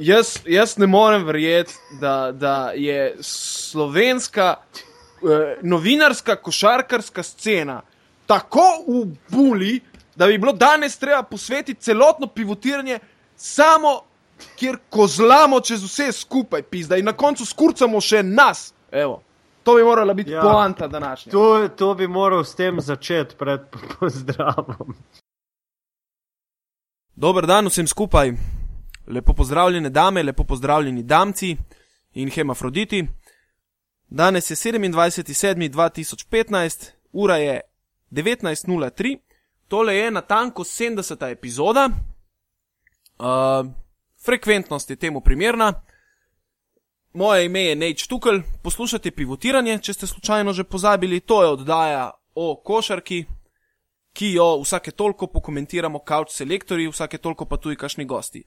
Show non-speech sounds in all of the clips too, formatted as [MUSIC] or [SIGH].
jaz, jaz ne morem verjeti, da, da je slovenska eh, novinarska, košarkarska scena tako v buli, da bi bilo danes treba posvetiti celotno pivotiranje samo, kjer kozlamo čez vse skupaj, pizda in na koncu skurcamo še nas. Evo. To bi morala biti ja, poanta današnja. To, to bi moral s tem začeti pred [LAUGHS] pozdravom. Dober dan vsem skupaj. Lepo pozdravljene dame, lepo pozdravljeni damci in hemafroditi. Danes je 27.7.2015, ura je 19.03, tole je na tanko 70. epizoda. Uh, frekventnost je temu primerna. Moje ime je Neč Tukl, poslušate pivotiranje, če ste slučajno že pozabili, to je oddaja o košarki, ki jo vsake toliko pokomentiramo, kauč selektori, vsake toliko pa tudi kašni gosti.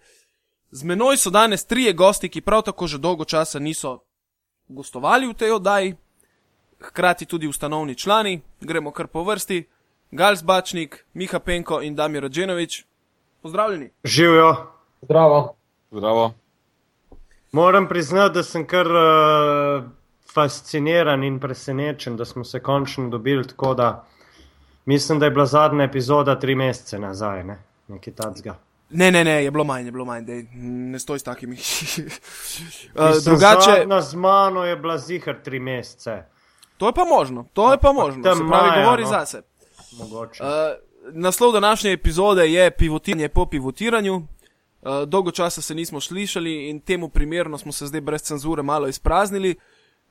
Z menoj so danes trije gosti, ki prav tako že dolgo časa niso gostovali v tej oddaji, hkrati tudi ustanovni člani, gremo kar po vrsti. Gals Bačnik, Miha Penko in Damir Radženovič. Pozdravljeni. Živijo. Zdravo. Zdravo. Moram priznati, da sem kar uh, fasciniran in presenečen, da smo se končno dobili tako, da mislim, da je bila zadnja epizoda tri mesece nazaj, ne? nekaj tacga. Ne, ne, ne, je bilo manj, je bilo manj, da ne stoj s takimi. [LAUGHS] uh, drugače. Z mano je bila zihar tri mesece. To je pa možno, to je pa možno. Se pravi, maja, govori no. zase. Mogoče. Uh, naslov današnje epizode je pivotiranje po pivotiranju. Uh, dolgo časa se nismo slišali in temu primerno smo se zdaj brez cenzure malo izpraznili,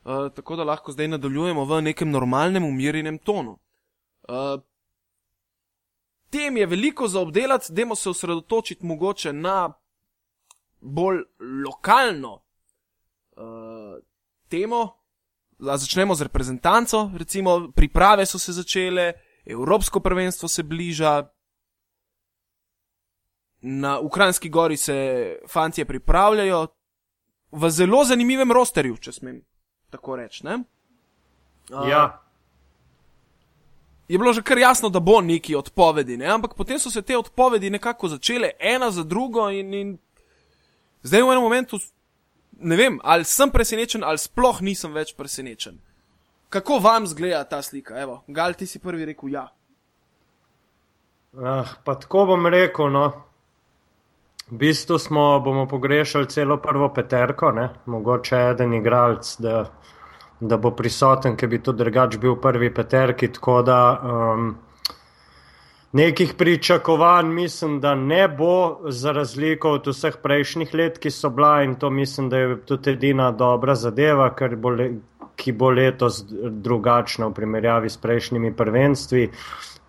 uh, tako da lahko zdaj nadaljujemo v nekem normalnem, umirjenem tonu. Uh, tem je veliko za obdelati, dajmo se osredotočiti mogoče na bolj lokalno uh, temo. Začnemo z reprezentanco, recimo priprave so se začele, Evropsko prvenstvo se bliža, na Ukrajinski gori se fanti pripravljajo v zelo zanimivem rosterju, če smem tako reči. Uh, ja je bilo že kar jasno, da bo neki odpovedi, ne? ampak potem so se te odpovedi nekako začele ena za drugo in, in zdaj v enem momentu ne vem, ali sem presenečen ali sploh nisem več presenečen. Kako vam zgleda ta slika? Evo, Gal, ti si prvi rekel ja. Ah, pa tako bom rekel, no. V bistvu smo, bomo pogrešali celo prvo peterko, ne? mogoče eden igralec, da da bo prisoten, ker bi to drugač bil prvi peterki. Tako da um, nekih pričakovanj mislim, da ne bo, za razliko od vseh prejšnjih let, ki so bila in to mislim, da je tudi edina dobra zadeva, bo le, ki bo letos drugačna v primerjavi s prejšnjimi prvenstvi.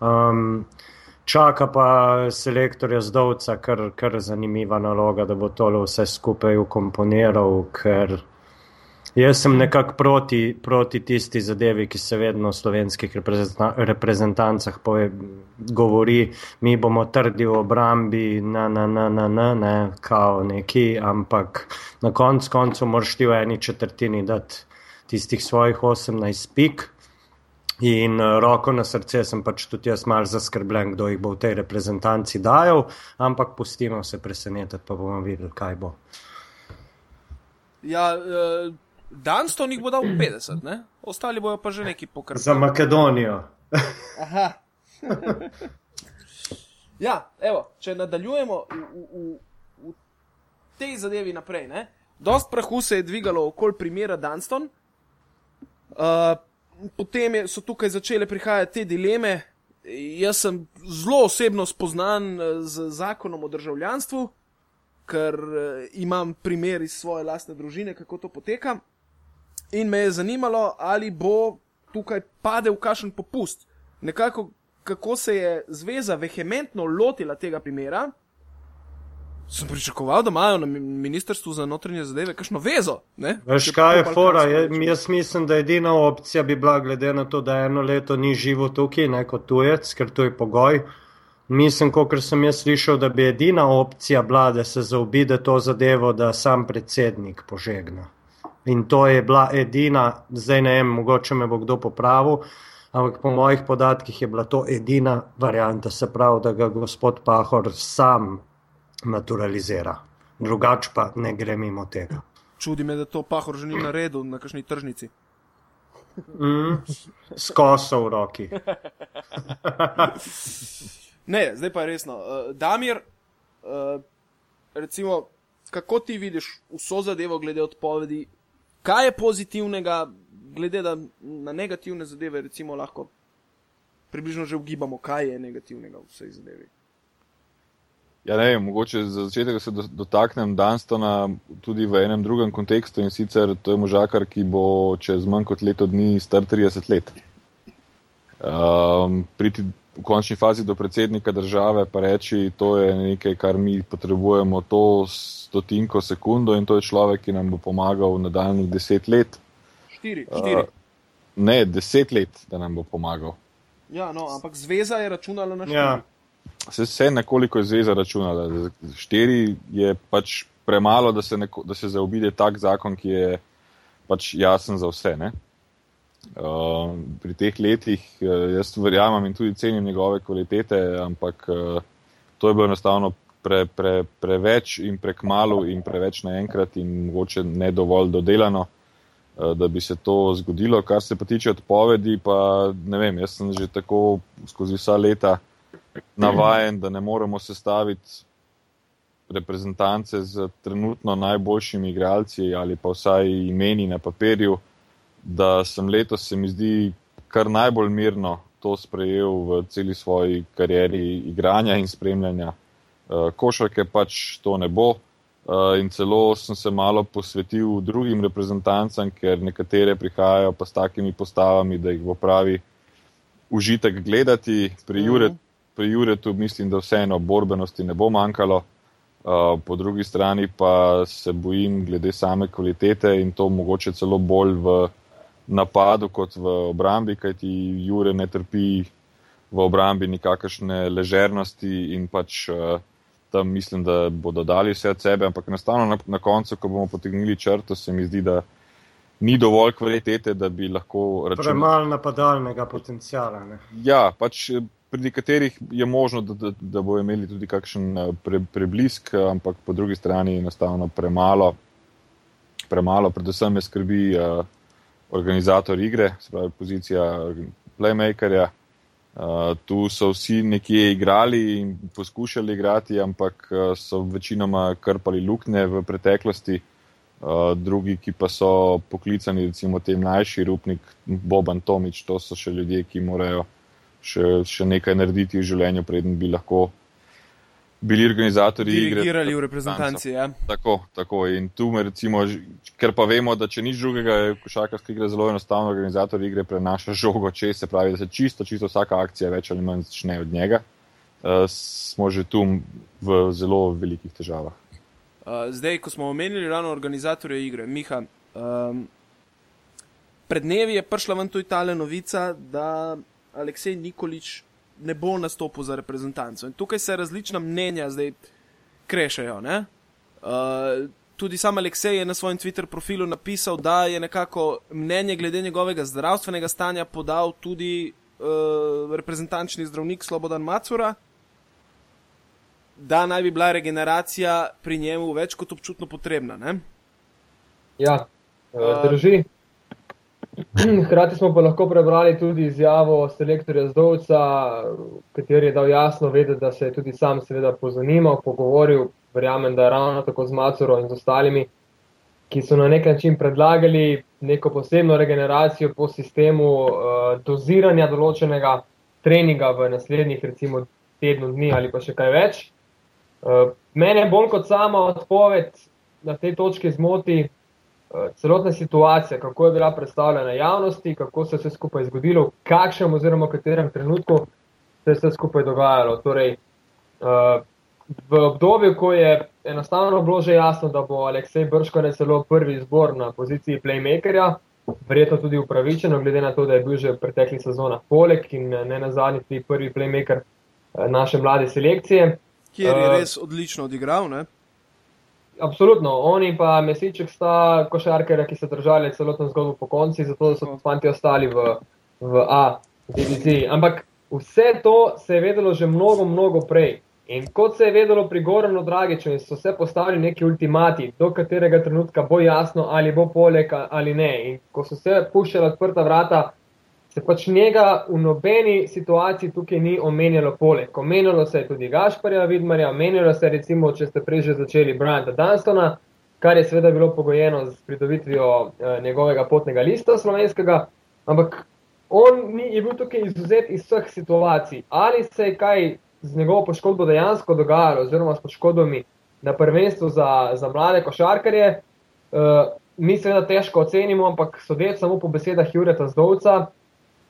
Um, Čaka pa selektorja Zdovca, kar, kar zanimiva naloga, da bo tole vse skupaj ukomponiral, ker Jaz sem nekako proti, proti tisti zadevi, ki se vedno v slovenskih reprezentancah pove, govori, mi bomo trdi v obrambi, na, na, na, na, na, ne, kao neki, ampak na koncu koncev moraš ti v eni četrtini dati tistih svojih 18 pik. In uh, roko na srce sem pač tudi jaz mal zaskrbljen, kdo jih bo v tej reprezentanci dajal, ampak pustimo se presenetiti, pa bomo videli, kaj bo. Ja, uh, Danston jih bo dal 50, ne? ostali bojo pa že neki pokrpani. Za Makedonijo. Aha. ja, evo, če nadaljujemo v, v, v, v tej zadevi naprej. Ne? Dost prahu se je dvigalo okoli primera Danston, uh, potem je, so tukaj začele prihajati te dileme. Jaz sem zelo osebno spoznan z zakonom o državljanstvu, ker uh, imam primer iz svoje lastne družine, kako to poteka. In me je zanimalo, ali bo tukaj padel kakšen popust. Nekako, kako se je zveza vehementno lotila tega primera. Sem pričakoval, da imajo na ministrstvu za notranje zadeve kakšno vezo. Veš, kaj je fora? Je, jaz mislim, da edina opcija bi bila, glede na to, da eno leto ni živo tukaj, ne kot tujec, ker to je pogoj. Mislim, kot sem jaz slišal, da bi edina opcija bila, da se zaobide to zadevo, da sam predsednik požegna. In to je bila edina, zdaj ne vem, mogoče me bo kdo popravil, ampak po mojih podatkih je bila to edina varianta, se pravi, da ga gospod Pahor sam naturalizira. drugače pa ne gre mimo tega. Čudi me, da to pahor že ni naredil na kakšni tržnici. Mm, Skoso v roki. [LAUGHS] ne, zdaj pa resno. Uh, Damir, uh, recimo, kako ti vidiš vso zadevo glede odpovedi, kaj je pozitivnega, glede na negativne zadeve, recimo, lahko približno že ugibamo, kaj je negativnega v vsej zadevi. Ja, ne, mogoče za začetek se dotaknem Danstona tudi v enem drugem kontekstu in sicer to je možakar, ki bo čez manj kot leto dni star 30 let. Um, priti v končni fazi do predsednika države pa reči, to je nekaj, kar mi potrebujemo, to stotinko sekundo in to je človek, ki nam bo pomagal v nadaljnih deset let. Štiri, štiri. Uh, ne, deset let, da nam bo pomagal. Ja, no, ampak zveza je računala na štiri. Ja. Se vse nekoliko je zveza računala. Štiri je pač premalo, da se, neko, da se zaobide tak zakon, ki je pač jasen za vse. Uh, pri teh letih uh, jaz verjamem in tudi cenim njegove kvalitete, ampak uh, to je bilo enostavno pre, pre, preveč in prekmalo in preveč naenkrat in mogoče ne dovolj dodelano. Da bi se to zgodilo. Kar se pa tiče odpovedi, pa ne vem, jaz sem že tako skozi vsa leta navajen, da ne moremo sestaviti reprezentance z trenutno najboljšimi igralci ali pa vsaj imeni na papirju, da sem letos se mi zdi kar najbolj mirno to sprejel v celi svoji karieri igranja in spremljanja. Eh, košarke pač to ne bo. Uh, in celo sem se malo posvetil drugim reprezentancem, ker nekatere prihajajo pa s takimi postavami, da jih bo pravi užitek gledati. Pri, uh mhm. -huh. Jure, pri Juretu mislim, da vseeno borbenosti ne bo manjkalo, uh, po drugi strani pa se bojim glede same kvalitete in to mogoče celo bolj v napadu kot v obrambi, kajti Jure ne trpi v obrambi nikakršne ležernosti in pač. Uh, tam mislim, da bodo dali vse od sebe, ampak enostavno na, na koncu, ko bomo potegnili črto, se mi zdi, da ni dovolj kvalitete, da bi lahko računali. Premalo napadalnega potencijala. Ne? Ja, pač eh, pri nekaterih je možno, da, da, da bo imeli tudi kakšen eh, pre, preblisk, ampak po drugi strani je enostavno premalo. Premalo, predvsem me skrbi uh, organizator igre, spravi pozicija playmakerja. Uh, tu so vsi nekje igrali in poskušali igrati, ampak uh, so večinoma krpali luknje v preteklosti. Uh, drugi, ki pa so poklicani, recimo te mlajši, Rupnik, Boban Tomič, to so še ljudje, ki morajo še, še nekaj narediti v življenju, preden bi lahko bili organizatorji igre. Dirigirali v reprezentanci, ja. Tako, tako. In tu me recimo, ker pa vemo, da če nič drugega, je košarkarska igra zelo enostavno, organizator igre prenaša žogo čez, se pravi, da se čisto, čisto vsaka akcija več ali manj začne od njega. Uh, smo že tu v zelo velikih težavah. Uh, zdaj, ko smo omenili ravno organizatorje igre, Miha, um, pred dnevi je prišla ven tudi ta novica, da Aleksej Nikolič ne bo nastopil za reprezentanco. In tukaj se različna mnenja zdaj krešajo. Uh, tudi sam Aleksej je na svojem Twitter profilu napisal, da je nekako mnenje glede njegovega zdravstvenega stanja podal tudi uh, reprezentančni zdravnik Slobodan Macura, da naj bi bila regeneracija pri njemu več kot občutno potrebna. Ne? Ja, uh, drži. Uh, [CLEARS THROAT] Hrati smo pa lahko prebrali tudi izjavo selektorja Zdovca, kateri je dal jasno vedeti, da se je tudi sam seveda pozanimal, pogovoril, verjamem, da ravno tako z Macuro in z ostalimi, ki so na nek način predlagali neko posebno regeneracijo po sistemu uh, doziranja določenega treninga v naslednjih recimo tednu dni ali pa še kaj več. Uh, mene bolj kot sama odpoved na tej točki zmoti, celotna situacija, kako je bila predstavljena javnosti, kako se je vse skupaj zgodilo, v kakšnem oziroma katerem trenutku se je vse skupaj dogajalo. Torej, eh, v obdobju, ko je enostavno bilo že jasno, da bo Aleksej Brško ne celo prvi izbor na poziciji playmakerja, verjetno tudi upravičeno, glede na to, da je bil že v preteklih sezonah poleg in ne na zadnji tudi prvi playmaker eh, naše mlade selekcije. Kjer je res odlično odigral, ne? Absolutno, oni pa Mesiček sta košarkere, ki so držali celotno zgodbo po konci, zato so fanti ostali v, v A diviziji. Ampak vse to se je vedelo že mnogo, mnogo prej. In kot se je vedelo pri Goranu Dragiču, so se postavili neki ultimati, do katerega trenutka bo jasno, ali bo poleg ali ne. In ko so se puščala odprta vrata, se pač njega v nobeni situaciji tukaj ni omenjalo poleg. Omenjalo se je tudi Gašparja Vidmarja, omenjalo se je recimo, če ste prej že začeli Briana Dunstona, kar je seveda bilo pogojeno z pridobitvijo eh, njegovega potnega lista slovenskega, ampak on ni, je bil tukaj izuzet iz vseh situacij. Ali se je kaj z njegovo poškodbo dejansko dogajalo, oziroma s poškodbami na prvenstvu za, za mlade košarkarje, uh, mi seveda težko ocenimo, ampak sodeč samo po besedah Jureta Zdovca,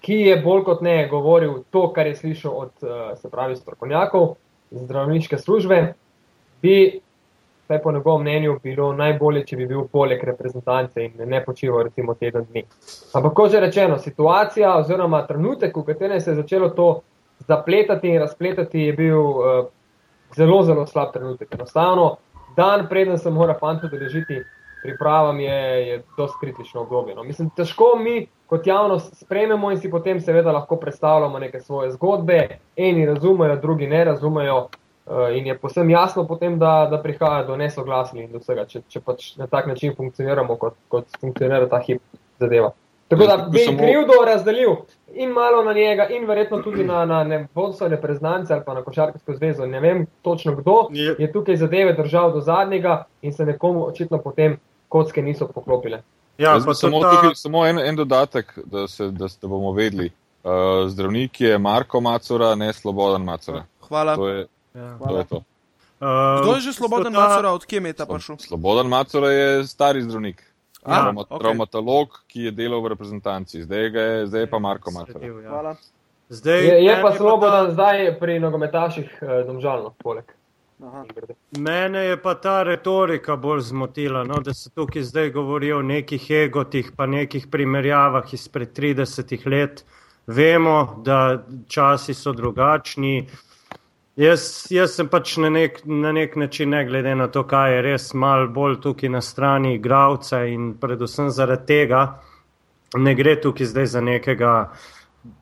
ki je bolj kot ne govoril to, kar je slišal od, se pravi, strokovnjakov zdravniške službe, bi, vsaj po njegovem mnenju, bilo najbolje, če bi bil poleg reprezentance in ne počival recimo teden dni. Ampak, kot že rečeno, situacija oziroma trenutek, v katerem se je začelo to zapletati in razpletati je bil uh, zelo, zelo slab trenutek. Enostavno, dan preden se mora fanta deležiti pripravam, je, je dosti kritično obdobje. No. Mislim, težko mi kot javnost sprememo in si potem seveda lahko predstavljamo neke svoje zgodbe. Eni razumejo, drugi ne razumejo. Uh, in je posebno jasno, potem, da, da prihaja do nesoglasja in do vsega, če, če pač na tak način funkcioniramo, kot, kot funkcionira ta hip zadeva. Tako da bi samo... krivdo razdelil in malo na njega, in verjetno tudi na, na ne vodstvo reprezentance ali pa na košarkarsko zvezo. Ne vem točno kdo je. je tukaj zadeve držal do zadnjega in se nekomu očitno potem kocke niso poklopile. Ja, samo, ta... tukaj, samo en, en dodatek, da, se, da, da bomo vedeli. Uh, zdravnik je Marko Macora, ne Slobodan Macora. Hvala. To je, ja. to, je to. Uh, Kdo je že Slobodan ta... Macora, odkje je ta prišel? Slobodan Macora je stari zdravnik. A, okay. Traumatolog, ki je delal v reprezentanci, zdaj, je, zdaj je pa Marko Matar. Ja. Zdaj, je, je pa slobodan ta... zdaj pri nogometaših eh, domžalno, poleg. Aha. Mene je pa ta retorika bolj zmotila, no, da se tukaj zdaj govori o nekih egotih, pa nekih primerjavah izpred 30 let. Vemo, da časi so drugačni, Jaz, jaz sem pač na nek, na nek način, ne glede na to, kaj je res, malo bolj tukaj na strani igravca in predvsem zaradi tega ne gre tukaj zdaj za nekega,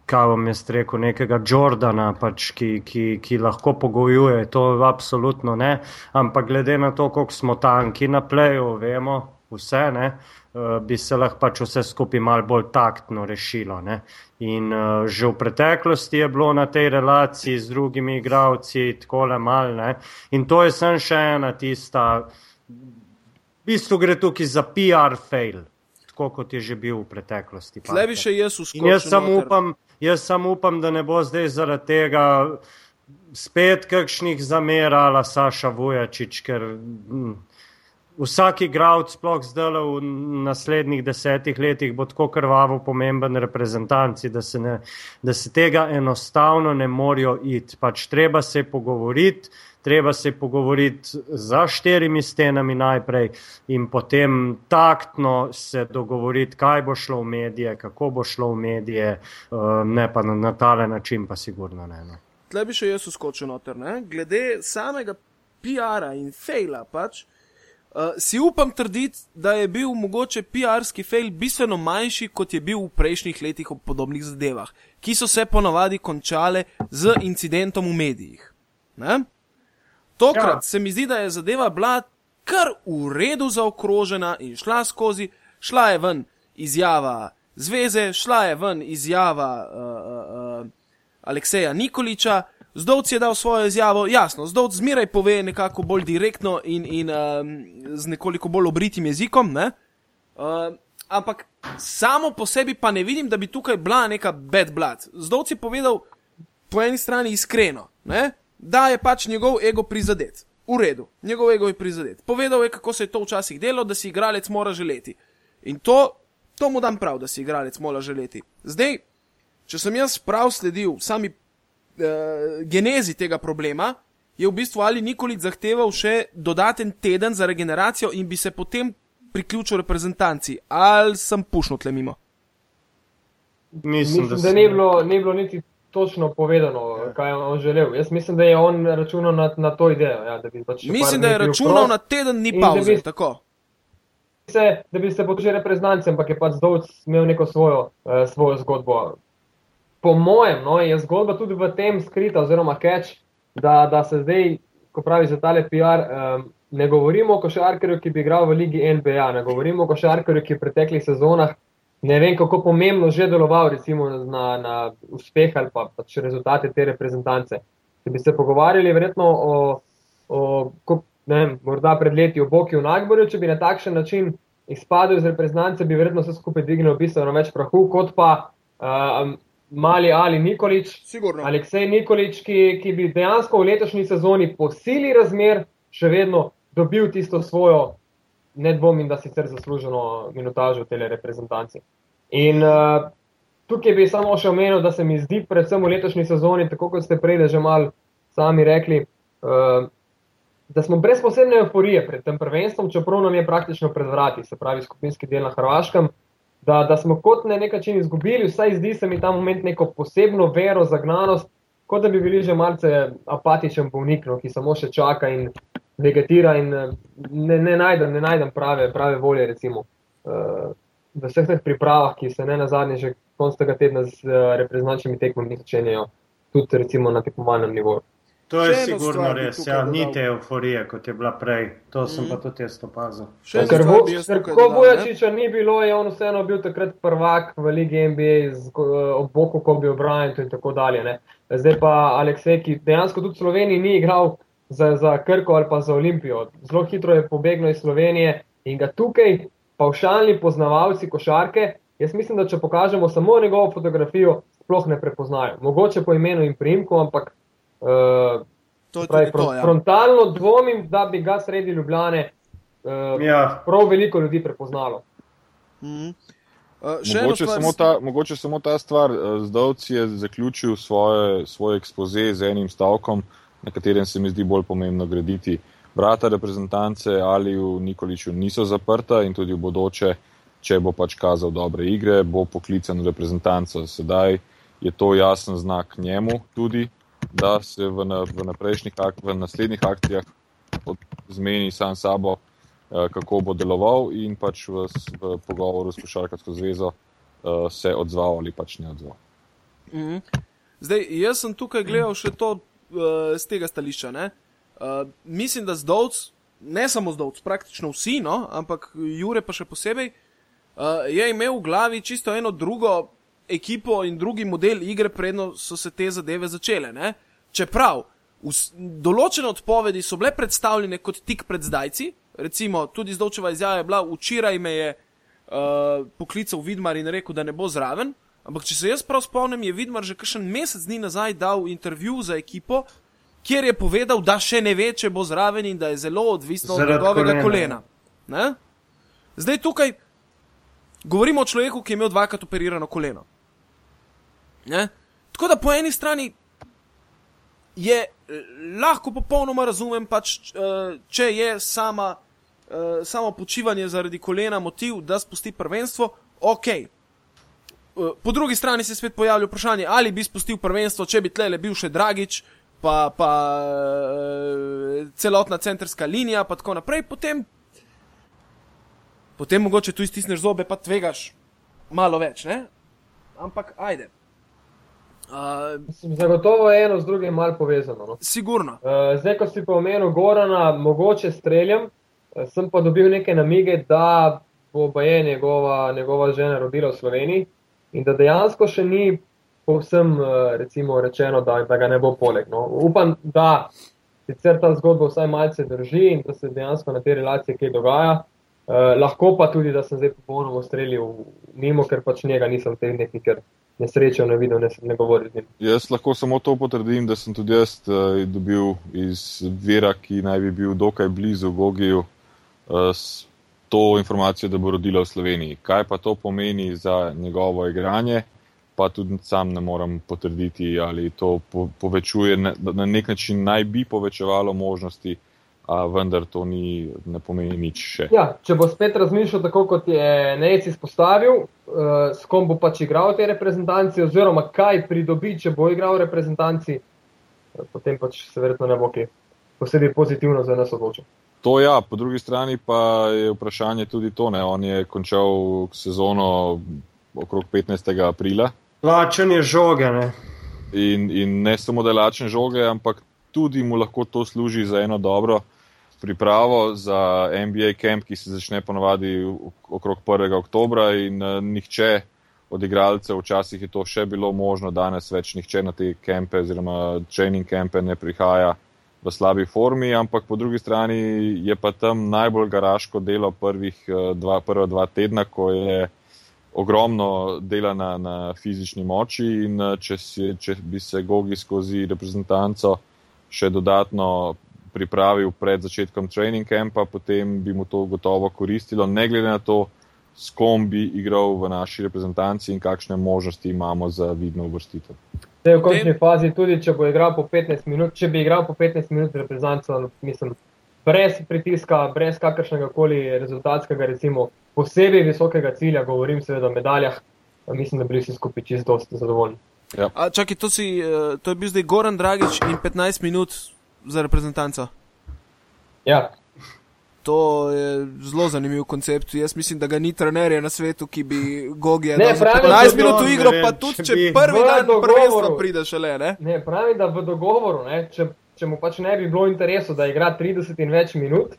kaj bom jaz rekel, nekega Jordana, pač, ki, ki, ki lahko pogojuje, to absolutno ne, ampak glede na to, koliko smo tanki na pleju, vemo vse, ne, uh, bi se lahko pač vse skupaj malo bolj taktno rešilo. Ne. In uh, že v preteklosti je bilo na tej relaciji z drugimi igravci tako le malne. In to je sem še ena tista, v bistvu gre tukaj za PR fail, tako kot je že bil v preteklosti. Le bi še jaz uskočil. Jaz samo upam, jaz sam upam, da ne bo zdaj zaradi tega spet kakšnih zamer ala Saša Vujačič, ker. Hm, vsak igralec, sploh zdaj v naslednjih desetih letih, bo tako krvavo pomemben reprezentanci, da se, ne, da se tega enostavno ne morajo iti. Pač treba se pogovoriti. Treba se pogovoriti za štirimi stenami najprej in potem taktno se dogovoriti, kaj bo šlo v medije, kako bo šlo v medije, eh, ne pa na, na tale način, pa sigurno ne. No. Tle bi še jaz uskočil noter, ne? glede samega PR-a in fejla pač. Uh, si upam trditi, da je bil mogoče PR-ski fail bistveno manjši, kot je bil v prejšnjih letih ob podobnih zadevah, ki so se ponavadi končale z incidentom v medijih. Ne? Tokrat ja. se mi zdi, da je zadeva bila kar v redu zaokrožena in šla skozi, šla je ven izjava zveze, šla je ven izjava uh, uh, uh, Alekseja Nikoliča, Zdovc je dal svojo izjavo, jasno, zdovc zmeraj pove nekako bolj direktno in, in um, z nekoliko bolj obritim jezikom, ne? Uh, ampak samo po sebi pa ne vidim, da bi tukaj bila neka bad blood. Zdovc je povedal po eni strani iskreno, ne? da je pač njegov ego prizadet. V redu, njegov ego je prizadet. Povedal je, kako se je to včasih delo, da si igralec mora želeti. In to, to mu dam prav, da si igralec mora želeti. Zdaj, če sem jaz prav sledil sami uh, genezi tega problema, je v bistvu Ali Nikolič zahteval še dodaten teden za regeneracijo in bi se potem priključil reprezentanci. Ali sem pušnil tle mimo? Mislim, mislim da, da ne, bilo, ne bilo niti točno povedano, kaj je on želel. Jaz mislim, da je on računal na, na to idejo. Ja, pač mislim, da je računal na teden, ni pa vse tako. Se, da bi se počel reprezentanci, ampak je pač zdovc imel neko svojo, uh, svojo zgodbo po mojem, no, je zgodba tudi v tem skrita, oziroma catch, da, da se zdaj, ko pravi za tale PR, um, ne govorimo o košarkarju, ki bi igral v Ligi NBA, ne govorimo o košarkarju, ki je v preteklih sezonah ne vem, kako pomembno že deloval, recimo na, na uspeh ali pa pač rezultate te reprezentance. Če bi se pogovarjali, verjetno o, o ne vem, morda pred leti o Boki v Nagborju, če bi na takšen način izpadel iz reprezentance, bi verjetno vse skupaj dvignil bistveno več prahu, kot pa um, mali Ali Nikolič, Sigurno. Aleksej Nikolič, ki, ki bi dejansko v letošnji sezoni po sili razmer še vedno dobil tisto svojo, ne dvomim, da sicer zasluženo minutažo tele reprezentance. In uh, tukaj bi samo še omenil, da se mi zdi, predvsem v letošnji sezoni, tako kot ste prej že mal sami rekli, uh, da smo brez posebne euforije pred tem prvenstvom, čeprav nam je praktično pred vrati, se pravi skupinski del na Hrvaškem, da, da smo kot na nek način izgubili, vsaj zdi se mi ta moment neko posebno vero, zagnanost, kot da bi bili že malce apatičen bolnik, no, ki samo še čaka in vegetira in ne, ne, najdem, ne najdem prave, prave volje, recimo, uh, v vseh teh pripravah, ki se ne na zadnje že konc tega tedna z uh, reprezentančnimi tekmami začenjajo, tudi recimo na tekmovalnem nivoju. To je sigurno res, ja, dodal. ni te euforije, kot je bila prej. To sem Mhm. pa tudi jaz opazil. Ker, bo, ker ko. Bojačiča ni bilo, je on vseeno bil takrat prvak v Ligi NBA z, ob boku Kobe Bryant in tako dalje. Ne. Zdaj pa Aleksej, ki dejansko tudi v Sloveniji ni igral za, za Krko ali pa za Olimpijo. Zelo hitro je pobegnil iz Slovenije in ga tukaj pavšalni poznavalci košarke, jaz mislim, da če pokažemo samo njegovo fotografijo, sploh ne prepoznajo. Mogoče po imenu in primku, ampak uh, To pravi, to, ja. frontalno dvomim, da bi ga sredi Ljubljane uh, Ja, prav veliko ljudi prepoznalo. Mhm. Uh, Mogoče stvar samo, ta, mogoče samo ta stvar. eh, Zdovc je zaključil svoje, svoj ekspoze z enim stavkom, na katerem se mi zdi bolj pomembno graditi. Vrata reprezentance ali v Nikoliču niso zaprta in tudi v bodoče, če bo pač kazal dobre igre, bo poklican v reprezentanco. Sedaj je to jasen znak njemu tudi, da se v, na, v, ak- v naslednjih akcijah od- zmeni sam sabo, eh, kako bo deloval in pač v, v pogovoru s Košarkarsko zvezo uh, se odzval ali pač ne odzval. Mhm. Zdaj, jaz sem tukaj gledal še to uh, z tega stališča. ne. Uh, mislim, da zdovc, ne samo zdovc, praktično vsi, no, ampak Jure pa še posebej, uh, je imel v glavi čisto eno drugo ekipo in drugi model igre, predno so se te zadeve začele. Ne? Čeprav vs, določene odpovedi so bile predstavljene kot tik pred zdajci, recimo tudi zdovčeva izjava je bila, včeraj me je uh, poklical Vidmar in rekel, da ne bo zraven. Ampak, če se jaz prav spomnim, je Vidmar že kakšen mesec dni nazaj dal intervju za ekipo, kjer je povedal, da še ne ve, če bo zraven in da je zelo odvisno od Zaradi njegovega kolena. kolena. Ne? Zdaj tukaj govorimo o človeku, ki je imel dvakrat operirano koleno. Ne? Tako da po eni strani je eh, lahko popolnoma razumem, pač, eh, če je sama, eh, samo počivanje zaradi kolena motiv, da spusti prvenstvo, ok. Po drugi strani se spet pojavlja vprašanje, ali bi spustil prvenstvo, če bi tlele bil še Dragič, pa, pa celotna centrska linija, pa tako naprej. Potem, potem mogoče tu iztisneš zobe, pa tvegaš malo več, ne? Ampak ajde. Uh, Zagotovo je eno z drugim malo povezano. No. sigurno. Uh, zdaj, ko si pa omenil Gorana, mogoče streljam, uh, sem pa dobil neke namige, da bo pa je njegova, njegova žena rodila v Sloveniji in da dejansko še ni povsem uh, recimo rečeno, da, da ga ne bo poleg. No. Upam, da sicer ta zgodba vsaj malce drži in da se dejansko na te relacije kaj dogaja. Uh, lahko pa tudi, da sem zdaj popolnoma streljal mimo, ker pač njega nisem v tej neki, ker nesrečo ne videl, ne, ne govoril z njim. Jaz lahko samo to potrdim, da sem tudi jaz uh, dobil iz vira, ki naj bi bil dokaj blizu Gogiju, uh, to informacijo, da bo rodila v Sloveniji. Kaj pa to pomeni za njegovo igranje, pa tudi sam ne morem potrditi, ali to po, povečuje, na, na nek način naj bi povečevalo možnosti, a vendar to ni, ne pomeni nič še. Ja, če bo spet razmišljal tako, kot je Nec izpostavil, uh, s kom bo pač igral v tej reprezentanci, oziroma kaj pridobi, če bo igral v reprezentanci, uh, potem pač se verjetno ne bo kaj posebej pozitivno za nas odločil. To ja, po drugi strani pa je vprašanje tudi to, ne, on je končal sezono okrog 15. aprila Plačanje žoge, ne. in, in ne samo da je lačen žoge, ampak tudi mu lahko to služi za eno dobro pripravo za NBA camp, ki se začne ponovadi okrog 1. oktobra in uh, nihče od igralcev, včasih je to še bilo možno, danes več nihče na te kempe oziroma training campe ne prihaja v slabi formi, ampak po drugi strani je pa tam najbolj garaško delo prvih dva, prva dva tedna, ko je ogromno dela na, na fizični moči in če, si, če bi se Gogi skozi reprezentanco še dodatno pripravil pred začetkom training campa, potem bi mu to gotovo koristilo, ne glede na to, s kom bi igral v naši reprezentanci in kakšne možnosti imamo za vidno uvrstitev. Zdaj, v končni fazi, tudi če bo igral po 15 minut, če bi igral po 15 minut reprezentanco, mislim, brez pritiska, brez kakršnega koli rezultatskega, recimo, posebej visokega cilja, govorim seveda o medaljah, mislim, da bi bili vsi skupaj čisto zadovoljni. Ja. A, čaki, to, si, eh, to je bil zdaj Goran Dragič in 15 minut za reprezentanco. Ja. To je zelo zanimiv koncept. Jaz mislim, da ga ni trenerja na svetu, ki bi Gogi Ne, pravim, da 15 minut v igro, vem, pa tudi če če prvi dan prvenstva pride šele, ne? Ne, pravim, da v dogovoru, ne, če, če mu pač ne bi bilo interesu, da igra 30 in več minut,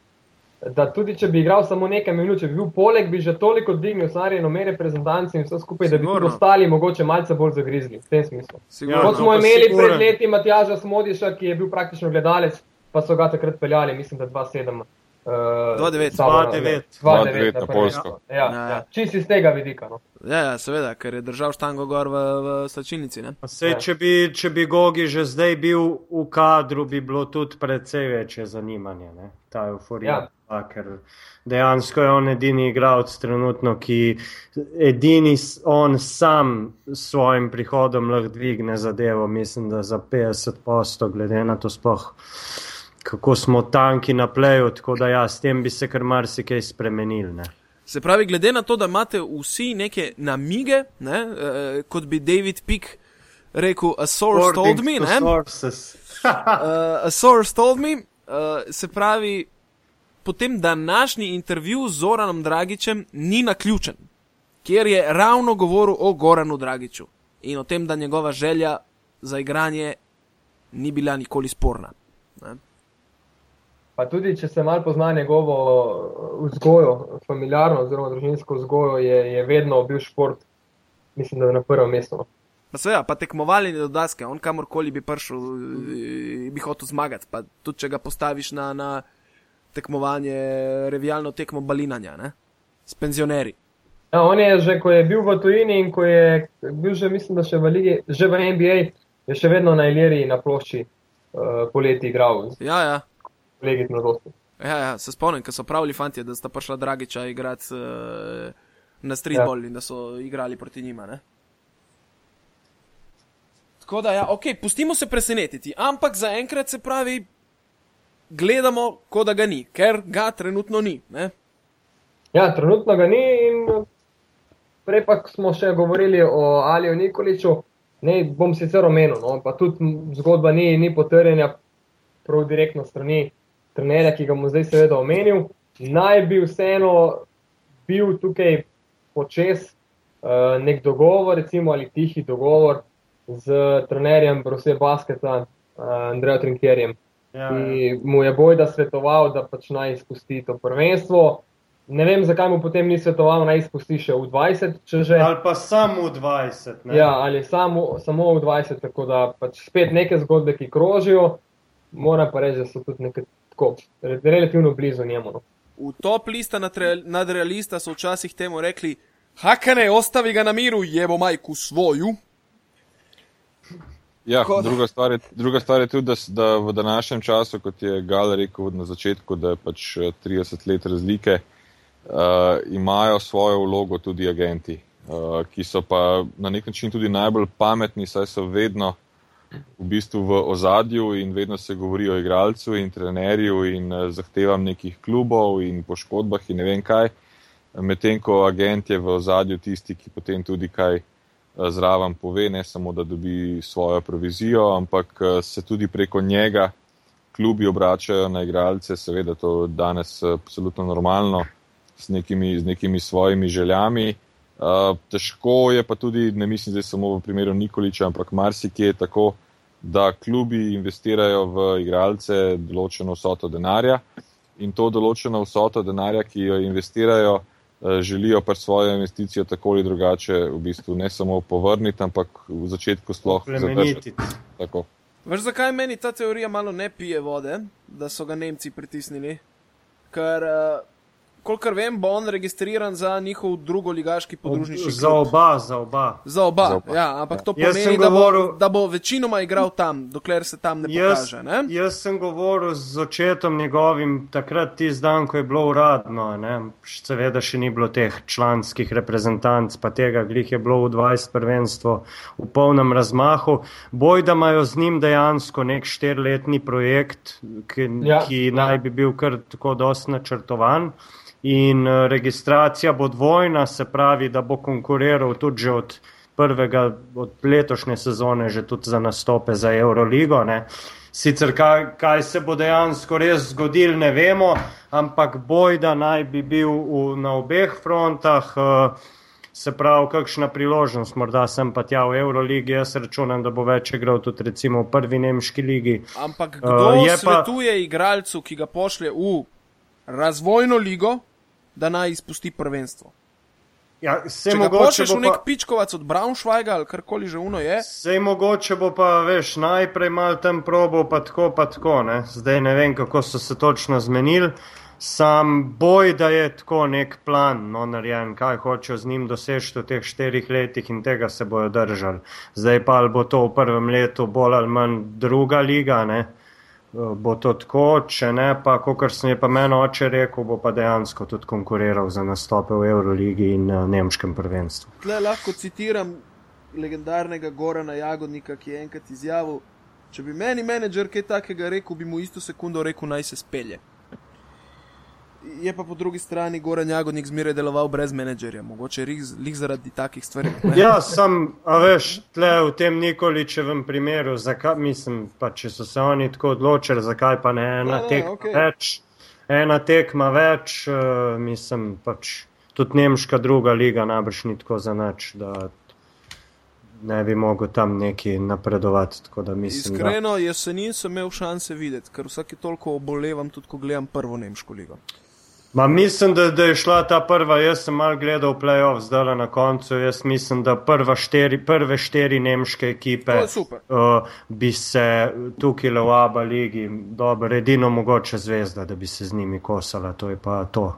da tudi če bi igral samo nekaj minut, če bi bil poleg, bi že toliko dvignil snarjeno mere reprezentanci in vse skupaj, da bi Sigurno. ostali mogoče malce bolj zagrizli. V tem smislu. Sigurno. Kot no, smo imeli siguren. pred leti Matjaža Smodiša, ki je bil praktično gledalec, pa so ga takrat peljali, mislim, da 2-7. Uh, 2-9. 2-9. 2-9 na. Poljsko. Ja, Ja. ja, ja. Čisto iz tega vidika. No. Ja, ja, seveda, ker je držal štango gor v, v slačilnici. Sej, Ja. če, bi, če bi Gogi že zdaj bil v kadru, bi bilo tudi precej večje zanimanje, ne? ta euforija. Ja. Pa, ker dejansko je on edini igralec trenutno, ki edini on sam s svojim prihodom lahko dvigne zadevo, mislim, da za 50 posto, glede na to sploh. Kako smo tanki na pleju, tako da ja, s tem bi se kar marsikaj spremenil. Ne? Se pravi, glede na to, da imate vsi neke namige, ne, eh, kot bi David Pick rekel, a source told me, to ne, sources. uh, [LAUGHS] a source told me, uh, se pravi, potem današnji intervju z Zoranom Dragičem ni naključen, kjer je ravno govoril o Goranu Dragiču in o tem, da njegova želja za igranje ni bila nikoli sporna. Ne. Pa tudi, če se malo pozna njegovo uh, vzgojo, familiarno oziroma družinsko vzgojo, je, je vedno bil šport, mislim, da je na prvem mestu. no. Pa seveda, pa tekmovalni dodaske, on kamorkoli bi prišel, bi hotel zmagati. Pa tudi, če ga postaviš na, na tekmovanje, revijalno tekmo balinanja, ne? s penzionerji. Ja, on je že, ko je bil v tujini in ko je bil že, mislim, da še v ligi, že v NBA, je še vedno na Iliriji na plošči uh, poleti igral Ja, ja. kolegi mladosti. Ja, ja, se spomnim, ko so pravili fanti, da sta prišla Dragiča igrati uh, na streetball ja. in da so igrali proti njima. Ne? Tako da, ja, ok, pustimo se presenetiti, ampak zaenkrat se pravi, gledamo, kot da ga ni, ker ga trenutno ni. Ne? Ja, trenutno ga ni in uh, prej pa smo še govorili o Aliju Nikoliču. Ne, bom sicer omenil, no, pa tudi zgodba ni, ni potrjena prav direktno strani trenerja, ki ga bom zdaj seveda omenil. Naj bi vseeno bil tukaj počes uh, nek dogovor, recimo ali tihi dogovor z trenerjem Brose Basketa, uh, Andrejem Trinkerjem Ja, ja. mu je bojda svetoval, da pač naj izpusti to prvenstvo. Ne vem, zakaj mu potem ni svetoval, naj izpusti še v 20, če že. Ali pa samo 20. Ne? Ja, ali samo, samo v 20, tako da pač spet neke zgodbe, ki krožijo. Moram pa reči, da so tudi nekaj tako, re- relativno blizu njemu. No. V top lista nadre- nadrealista so včasih temu rekli: Hakane, ostavi ga na miru, jebo majku svoju. Ja, da- druga, stvar je, druga stvar je tudi, da, da v današnjem času, kot je Gal rekel na začetku, da je pač eh, 30 let razlike, uh, imajo svojo vlogo tudi agenti, uh, ki so pa na nek način tudi najbolj pametni, saj so vedno v bistvu v ozadju in vedno se govori o igralcu in trenerju in uh, zahtevam nekih klubov in poškodbah in ne vem kaj. Medtem ko agent je v ozadju tisti, ki potem tudi kaj eh, zraven pove, ne samo da dobi svojo provizijo, ampak eh, se tudi preko njega klubi obračajo na igralce, seveda to danes eh, absolutno normalno, z nekimi, z nekimi svojimi željami. Uh, težko je pa tudi, ne mislim zdaj samo v primeru Nikoliča, ampak marsikje je tako, da klubi investirajo v igralce določeno vsoto denarja in to določeno vsoto denarja, ki jo investirajo, eh, želijo pa svojo investicijo tako ali drugače v bistvu ne samo povrniti, ampak v začetku sploh. Tako. Veš, zakaj meni ta teorija malo ne pije vode, da so ga Nemci pritisnili? Ker, uh, kolikor vem, bo on registriran za njihov drugoligaški podružnični Za klub. oba, za oba. Za oba. Za oba. Ja, ampak to Jaz pomeni, da, bo, govoril- da bo večinoma igral tam, dokler se tam ne Jaz, pokaže. Ne? jaz sem govoril z očetom njegovim takrat, tisti dan, ko je bilo uradno. Ne? Seveda še ni bilo teh članskih reprezentanc, pa tega glih je bilo v 20 prvenstvo v polnem razmahu. Boj, da imajo z njim dejansko nek štirletni projekt, ki, Ja. ja, ki naj bi bil kar tako dosti načrtovan. In eh, registracija bo dvojna, se pravi, da bo konkuriral tudi že od prvega, od letošnje sezone, že tudi za nastope za Euroligo. Ne. Sicer kaj, kaj se bo dejansko res zgodilo, ne vemo, ampak boj, da naj bi bil v, na obeh frontah. Uh, Se pravi, kakšna priložnost, morda sem pa tja v Euroligi, jaz računam, da bo več igral tudi recimo v prvi nemški ligi. Ampak Eh, kdo uh, je pa- svetuje igralcu, ki ga pošlje v razvojno ligo, da naj izpusti prvenstvo? Ja, se mogoče bo nek pa- pičkovac od Braunschweiga ali karkoli že uno je, Sej mogoče bo pa, veš, najprej mal tam probo, pa tako, pa tako, ne. Zdaj ne vem, kako so se točno zmenili. Sam boj, da je tako nek plan, no, narejen, kaj hočejo z njim doseči v teh štirih letih in tega se bojo držali. Zdaj pa ali bo to v prvem letu bolj ali manj druga liga, ne. Bo to tako, če ne, pa, kot sem je pa meni oče rekel, bo pa dejansko tudi konkuriral za nastope v Euroligi in uh, nemškem prvenstvu. tle lahko citiram legendarnega Gorana Jagodnika, ki je enkrat izjavil, če bi meni menedžer kaj takega rekel, bi mu isto sekundo rekel, naj se spelje. Je pa po drugi strani Goran Jagodnik zmeraj deloval brez menedžerja, mogoče lih zaradi takih stvari. ne. Ja, sem, a veš, tle v tem Nikoličevem primeru, zakaj, mislim, pa če so se oni tako odločili, zakaj pa ne ena Ne, tekma okej. več, ena tekma več, uh, mislim, pač tudi nemška druga liga najbrž ni tako za nič, da ne bi mogel tam neki napredovati, da mislim, da. Iskreno, jesenin sem imel šanse videti, ker vsake toliko obolevam, tudi ko gledam prvo nemško ligo. Ma mislim, da, da je šla ta prva, jaz sem mal gledal playoff zdaj na koncu, jaz mislim, da prva štiri, prve štiri nemške ekipe To uh, bi se tukaj v Aba ligi, dobro, edino mogoče zvezda, da bi se z njimi kosala, to je pa to.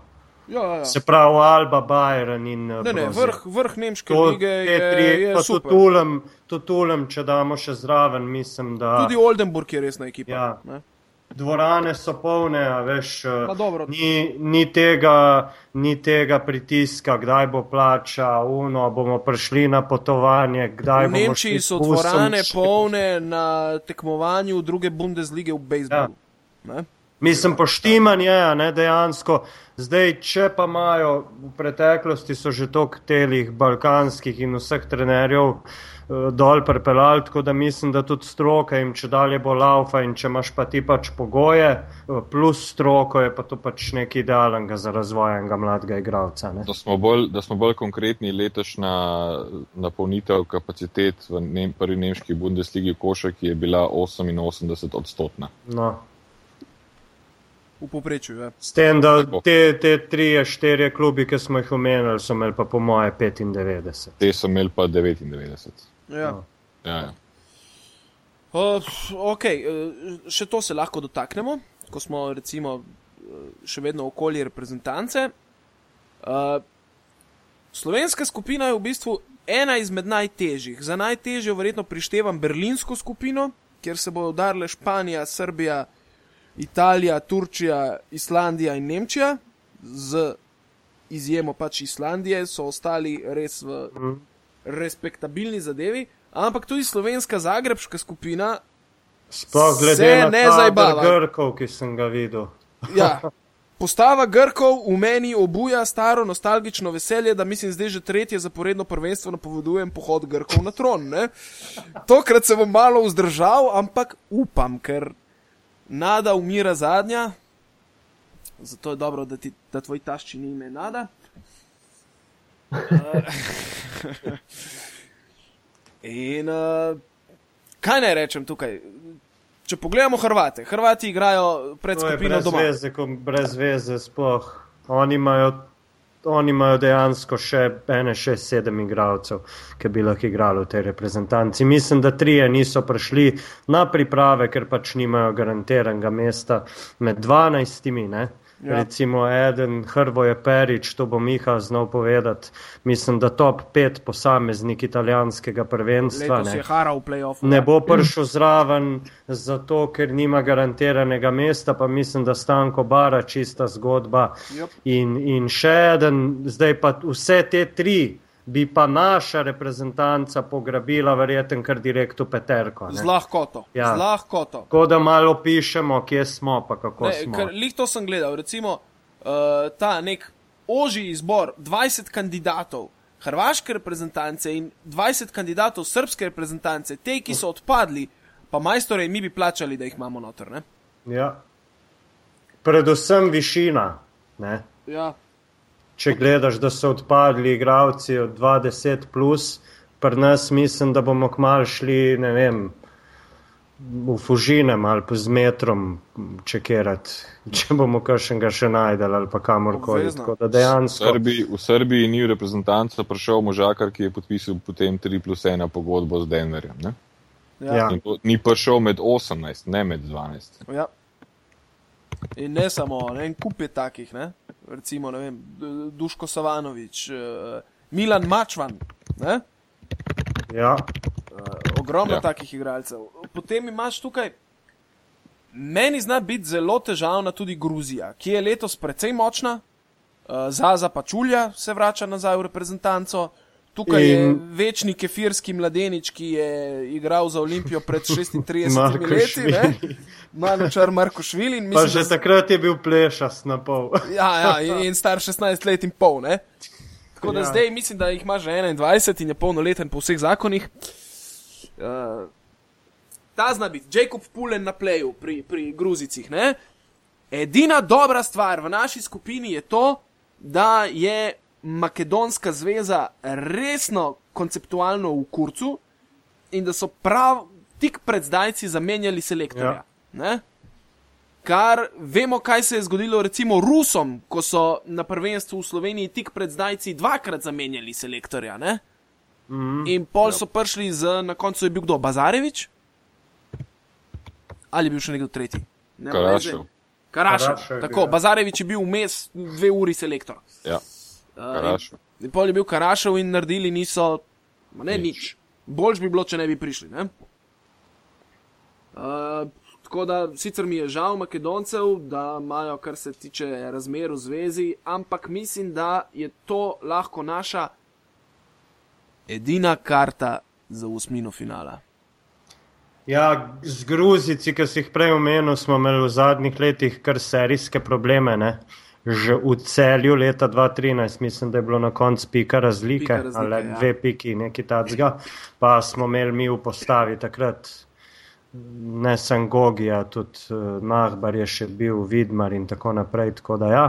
Ja, ja, ja. Se pravi Alba, Bayern in uh, Ne, ne, vrh, vrh nemške To, lige je, tri, je super. tudi Ulem, tudi Ulem, če damo še zraven, mislim, da Tudi Oldenburg je resna ekipa. Ja. ne. Dvorane so polne, veš, ni, ni, tega, ni tega pritiska, kdaj bo plača, uno, bomo prišli na potovanje, kdaj V bomo Nemčiji šli so dvorane še- polne na tekmovanju druge Bundeslige v bejzbolu. Ja. Mislim, poštiman je, ne dejansko. Zdaj, če pa imajo v preteklosti, so že toliko telih balkanskih in vseh trenerjev eh, dol prepeljali, tako da mislim, da tudi stroka jim če dalje bo laufa in če imaš pa ti pač pogoje, eh, plus stroko je pa to pač nekaj idealnega za razvoj enega mladega igralca. Ne? Da smo, bolj, da smo bolj konkretni, letošnja napolnitev kapacitet v nem, prvi nemški Bundesligi košark je bila 88 odstotna. No. V povprečju. Ja. S tem, da te, te tri, štiri klubi, ki smo jih omenili, so imeli pa po moje 95. Te so imeli pa 99. Ja. No. Ja, ja. Uh, ok, uh, še to se lahko dotaknemo, ko smo recimo uh, še vedno okoli reprezentance. Uh, slovenska skupina je v bistvu ena izmed najtežjih. Za najtežjo verjetno prištevam berlinsko skupino, kjer se bodo udarile Španija, Srbija, Italija, Turčija, Islandija in Nemčija. Z izjemo pač Islandije so ostali res v Mhm. respektabilni zadevi. Ampak tudi slovenska zagrebska skupina Sploh glede na ne kader zajbava. Grkov, ki sem ga videl. Ja. [LAUGHS] Postava Grkov v meni obuja staro nostalgično veselje, da mislim, zdaj že tretje zaporedno prvenstvo napovedujem pohod Grkov na tron. Ne? Tokrat se bom malo vzdržal, ampak upam, ker nada umira zadnja. Zato je dobro, da, ti, da tvoj tašči ni ime nada. [LAUGHS] In uh, kaj naj rečem tukaj? Če pogledamo Hrvate, Hrvati igrajo pred skupino brez doma. veze, brez veze sploh. Oni imajo, oni imajo dejansko še ene, šest, sedem igralcev, ki bi lahko igrali v tej reprezentanci. Mislim, da trije niso prišli na priprave, ker pač nimajo garantiranega mesta med dvanajstimi. Ne? Ja. Recimo, eden Hrvoje Perič, to bo Miha znal povedati. Mislim, da top pet posameznik italijanskega prvenstva. Ne. je. Ne bo prišel zraven zato, ker nima garantiranega mesta, pa mislim, da Stanko Bara čista zgodba. Jep. In, in še eden, zdaj pa vse te tri bi pa naša reprezentanca pograbila, verjetno kar direkt v peterko. ne. Z lahkoto. Ja. Z lahkoto. Tako da malo pišemo, kje smo, pa kako Ne, smo. ker lih to sem gledal. Recimo uh, ta nek oži izbor 20 kandidatov hrvaške reprezentance in 20 kandidatov srpske reprezentance, te, ki so odpadli, pa majstore mi bi plačali, da jih imamo noter. Ne? Ja. Predvsem višina. Ne? Ja. Če gledaš, da so odpadli igravci od 20, plus, pri nas mislim, da bomo kmalo šli, ne vem, v Fužinem ali pa z metrom čekirati, [LAUGHS] če bomo kakšnega še najdel ali pa kamorkoli. Da V dejansko. Srbiji, v Srbiji ni v reprezentanco prišel možakar, ki je podpisal potem 3 plus 1 pogodbo z Denverjem. Ne? Ja. Ja. In to Ni prišel med 18, ne med 12. Ja. In ne samo, ne, en kup je takih, ne? recimo ne vem, Duško Savanovič, uh, Milan Mačvan, ne? Ja, uh, ogromno ja. Takih igralcev. Potem imaš tukaj, meni zna biti zelo težavna tudi Gruzija, ki je letos precej močna, uh, Zaza Pačulja se vrača nazaj v reprezentanco. Tukaj in... je večni kefirski mladenič, ki je igral za Olimpijo pred [LAUGHS] 36 Marko leti. Malo čar Marko Švili. in pa mislim, že da- takrat je bil plešas na pol. [LAUGHS] Ja, ja in, in star 16 let in pol. Ne? Tako da. Ja. zdaj mislim, da jih ima že 21 in je polnoleten po vseh zakonih. Uh, ta zna biti, Jacob Pulen na pleju pri, pri Gruzicih. Ne? Edina dobra stvar v naši skupini je to, da je Makedonska zveza resno konceptualno v kurcu in da so prav tik pred zdajci zamenjali selektorja. Ja. Kar vemo, kaj se je zgodilo recimo Rusom, ko so na prvenstvu v Sloveniji tik pred zdajci dvakrat zamenjali selektorja. Ne? Mm. In pol so prišli z, na koncu je bil kdo, Bazarevič? Ali je bil še nekdo tretji? Ne, Karašev. Karašev. Karašev Tako, ja. Bazarevič je bil vmes dve uri selektor. Ja, Uh, in, in pol je bil Karašev in naredili niso, ma ne nič. nič. Boljš bi bilo, če ne bi prišli. Ne? Uh, tako da sicer mi je žal Makedoncev, da imajo, kar se tiče razmer v zvezi, ampak mislim, da je to lahko naša edina karta za usmino finala. Ja, z Gruzici, ki si jih prej omenil, smo imeli v zadnjih letih kar serijske probleme. Ne? Že v celju leta 2013, mislim, da je bilo na koncu pika razlike, Pika razlike, ali ja. dve piki, nekaj takega. Pa smo imeli mi v postavi takrat ne samo Gogija, tudi uh, Nahbar je še bil, Vidmar in tako naprej. Tako da ja.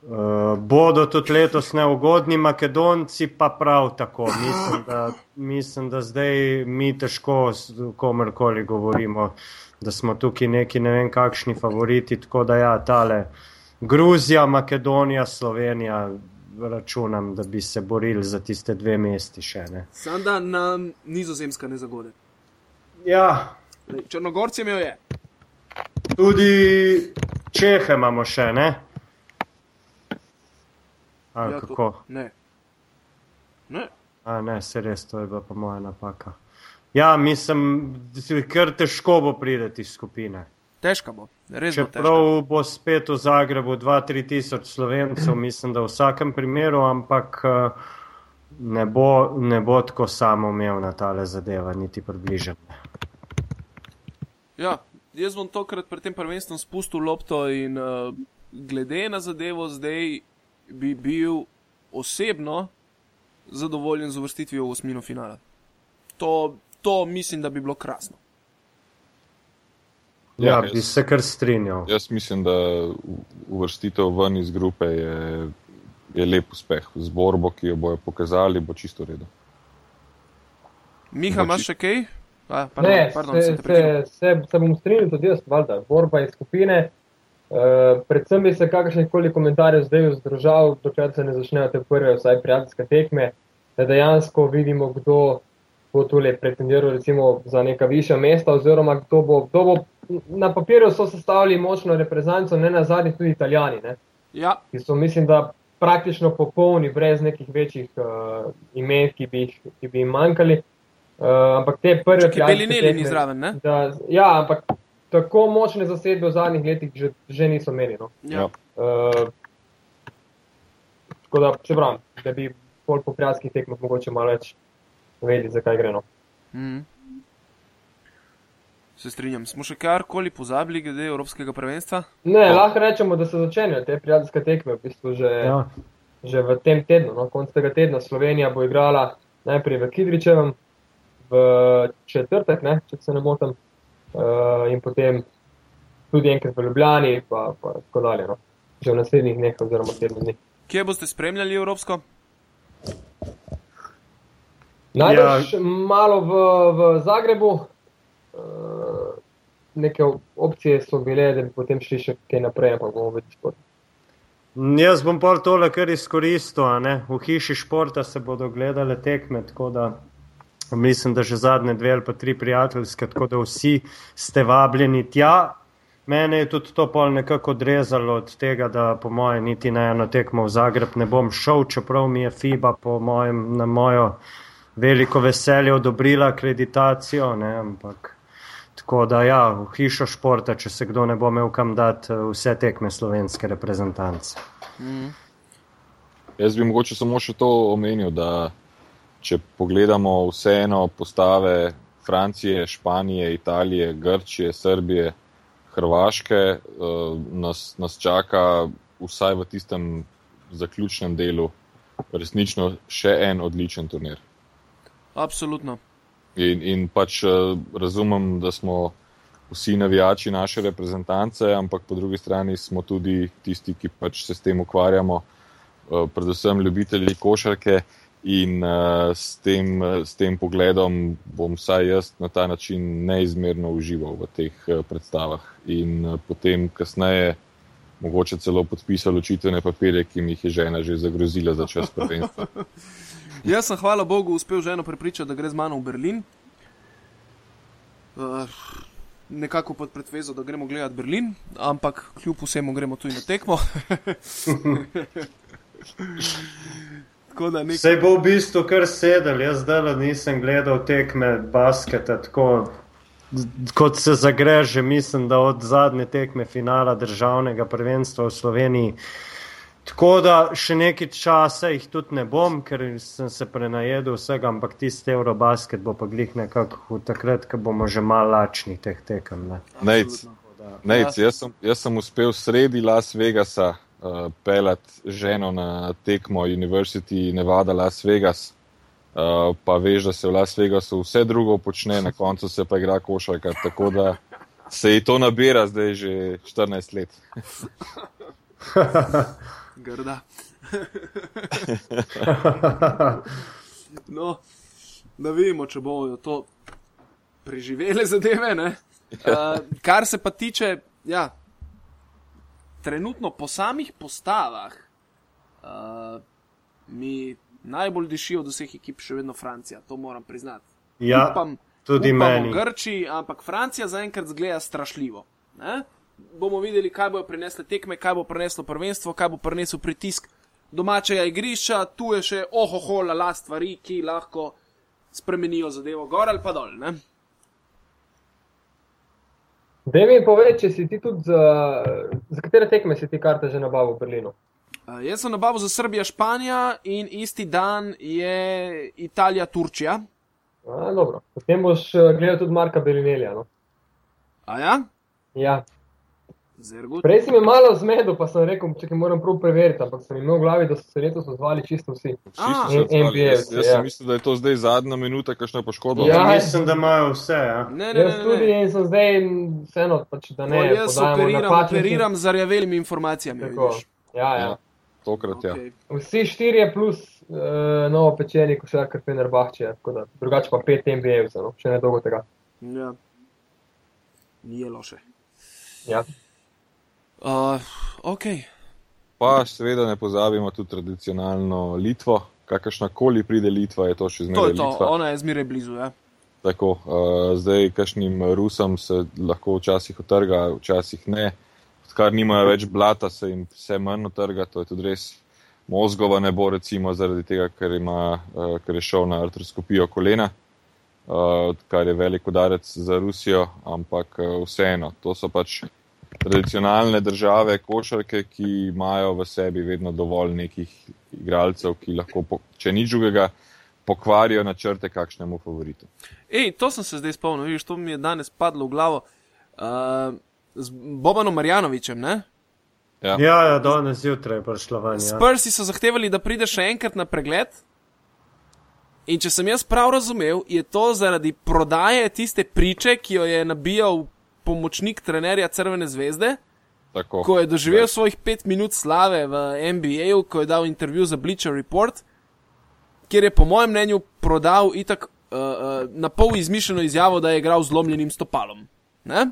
Uh, bodo tudi letos neugodni Makedonci, pa prav tako. Mislim, da, mislim, da zdaj mi težko s komerkoli govorimo, da smo tukaj neki ne vem kakšni favoriti. Tako da ja, tale Gruzija, Makedonija, Slovenija, računam, da bi se borili za tiste dve mesti še ne. Sam da nam nizozemska ne zagode. Ja, Črnogorci imel je. tudi Čehe imamo še, ne? A, Ja, kako? To, ne. ne. A, ne, se res, to je bila pa moja napaka. Ja, mislim, da si kar težko bo prideti iz skupine. Težko bo, res bo težko. Čeprav bo spet v Zagrebu 2-3 tisoč slovencev, mislim, da v vsakem primeru, ampak eh, ne bo, ne bo tako samoumevna tale zadeva, niti približena. Ja, jaz bom tokrat pred tem prvenstvom spustil lopto in uh, glede na zadevo zdaj bi bil osebno zadovoljen z uvrstitvijo v osmino finala. To, to mislim, da bi bilo krasno. Ja, Ja, bi jaz- se kar strinjal. Jaz mislim, da uvrstitev ven iz grupe je, je lep uspeh. Z borbo, ki jo bojo pokazali, bo čisto redo. Miha, imaš či- še kaj A, pardon, Ne, pardon, se, prekinil. se, se, se bom strinjal tudi jaz, valjda, borba iz skupine. Uh, predvsem bi se kakršnih koli komentarjev zdaj vzdržal, dokler se ne začnejo te prve, vsaj prijateljske tekme, da dejansko vidimo, kdo bo tole pretendiral recimo za neka višja mesta, oziroma kdo bo, kdo bo na papirju so sestavili močno reprezentanco, ne na zadnjih tudi italijani, ne, Ja, ki so mislim, da praktično popolni, brez nekih večjih uh, imen, ki bi, jih, ki bi jim manjkali. Uh, ampak te prve ki prijateljske ni tekme- zraven, ne? Da, ja, ampak tako močne zasedbe v zadnjih letih že, že niso imeli. No. Ja. Uh, tako da, se pravim, da bi bolj po prijateljskih tekmah mogoče malo več vedeli, zakaj gre. No. Mhm. Se strinjam. Smo še karkoli pozabili glede Evropskega prvenstva? Ne, lahko rečemo, da se začenjajo te prijateljske tekme v bistvu že, ja. Ja. že v tem tednu. No. Konc tega tedna Slovenija bo igrala najprej v Kidričevem, v četrtek, ne, če se ne motim, uh, in potem tudi enkrat v Ljubljani, pa, pa tako dalje. No. Že v naslednjih dneh oziroma tednih dni. Kje boste spremljali Evropsko? Najbrž ja. malo v, v Zagrebu, uh, neke opcije so bile, da bi potem šli še kaj naprej, ampak bomo videli sport. Jaz bom pol tole kar izkoristil. V hiši športa se bodo gledale tekme, tako da mislim, da že zadnje dve ali pa tri prijateljske, tako da vsi ste vabljeni tja. Mene je tudi to pol nekako odrezalo od tega, da po mojem niti na eno tekmo v Zagreb ne bom šel, čeprav mi je FIBA po mojem, na mojo veliko veselje odobrila akreditacijo, ne, ampak tako da ja, v hišo športa, če se kdo ne bo imel kam dati, eh, vse tekme slovenske reprezentance. Jaz bi mogoče samo še to omenil, da če pogledamo vseeno postave Francije, Španije, Italije, Grčije, Srbije, Hrvaške, eh, nas, nas čaka vsaj v tistem zaključnem delu resnično še en odličen turnir. Absolutno. In, in pač eh, razumem, da smo vsi navijači naše reprezentance, ampak po drugi strani smo tudi tisti, ki pač se s tem ukvarjamo, eh, predvsem ljubitelji košarke. In uh, s, tem, s tem pogledom bom vsaj jaz na ta način neizmerno užival v teh uh, predstavah. In uh, potem, kasneje, mogoče celo podpisal ločitvene papirje, ki mi jih je žena že zagrozila za čas prvenstva. [LAUGHS] Jaz sem, hvala Bogu, uspel ženo prepričati, da gre z mano v Berlin. Uh, nekako pod pretvezo, da gremo gledati Berlin, ampak kljub vsemu gremo tudi na tekmo. [LAUGHS] Nekaj. Sej bo v bistvu kar sedel, jaz zdaj nisem gledal tekme basketa tako. Kot se zagreže, mislim, da od zadnje tekme finala državnega prvenstva v Sloveniji. Tako da še nekaj časa jih tudi ne bom, ker sem se prenajedel vsega, ampak tisti Eurobasket bo pa glih nekako takrat, ko bomo že malo lačni teh tekem. Ne. Nejc, Nejc, jaz, sem, jaz sem uspel sredi Las Vegasa uh, pelati ženo na tekmo University Nevada Las Vegas. Uh, pa veš, da se v Las Vegasu vse drugo počne, na koncu se pa igra košarka. Tako da se ji to nabira zdaj že 14 let. [LAUGHS] Grda. [LAUGHS] no, da vidimo, če bojo to preživele zadeve. ne. Uh, [LAUGHS] kar se pa tiče, ja, trenutno po samih postavah, uh, mi najbolj diši od vseh ekip še vedno Francija, to moram priznati. Ja, upam, tudi upam meni. v Grčiji, ampak Francija zaenkrat zgleda strašljivo. Ne? Bomo videli, kaj bojo prinesle tekme, kaj bo prineslo prvenstvo, kaj bo prinesel pritisk domačega igrišča, tu je še ohoho, la stvari, ki lahko spremenijo zadevo gor ali pa dol. Ne? Da mi povej, če si ti tudi za, za katere tekme si ti karte že nabavil v Berlinu? Uh, jaz sem nabavil za Srbijo, Španija in isti dan je Italija, Turčija. A, dobro, potem boš eh, gledal tudi Marka Belinelija. No? A ja? Ja. Zergut. Prej si me malo zmedel, pa sem rekel, če moram prav preveriti, ampak sem imel v glavi, da so se letos odzvali čisto vsi. Vsi A, so se odzvali. NBA, Jaz, jaz ja. sem mislil, da je to zdaj zadnja minuta, kakšna poškodba. Ja, Mislim, da imajo vse. Ja. Ne, ne, Jaz ne, tudi ne. sem zdaj vseeno, pač, da ne. Ne, jaz operiram, napačnih- operiram z rjavelimi informacijami. Tako. Ja, ja. Ja. Tokrat ja. Okay. Vsi štirje plus uh, novo pečeni košarkar Fenerbahče, tako da drugače pa pet NBA-jevcev, no? še ne dolgo tega. Ja. Ni loše. Ja. Uh, ok. Pa seveda ne pozabimo tudi tradicionalno Litvo. Kakršna koli pride Litva, je to še To zmeraj je to, Litva. ona je zmeraj blizu. Ja. Tako, uh, zdaj, kakšnim Rusom se lahko včasih otrga, včasih ne. Odkar nimajo več blata, se jim vse manj otrga, to je tudi res. Mozgova ne bo, recimo, zaradi tega, ker, ima, uh, ker je šel na artroskopijo kolena, uh, kar je velik udarec za Rusijo, ampak uh, vseeno, to so pač tradicionalne države, košarke, ki imajo v sebi vedno dovolj nekih igralcev, ki lahko, po, če nič drugega, pokvarijo načrte kakšnemu favoritu. Ej, to sem se zdaj spomnil, vidiš, to mi je danes padlo v glavo. Uh, z Bobanom Marjanovičem, ne? Ja. Ja, ja danes zjutraj je prišla ven. Ja. Spursi so zahtevali, da pride še enkrat na pregled. In če sem jaz prav razumel, je to zaradi prodaje tiste priče, ki jo je nabijal pomočnik trenerja Crvene zvezde, Tako, ko je doživel Ja. svojih pet minut slave v NBA-ju, ko je dal intervju za Bleacher Report, kjer je po mojem mnenju prodal itak uh, uh, na pol izmišljeno izjavo, da je igral z lomljenim stopalom. Ne?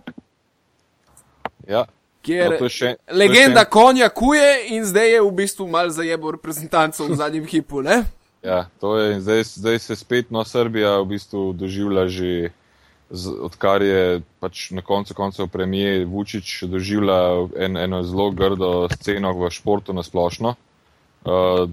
Ja. Kjer No, še- legenda še- konja kuje in zdaj je v bistvu mal zajebo reprezentancov v zadnjem hipu. Ne? Ja, to je, zdaj, zdaj se spet no, Srbija v bistvu doživlja že, z, odkar je pač na koncu koncev premijer Vučić doživlja en, eno zelo grdo sceno v športu na splošno. Uh,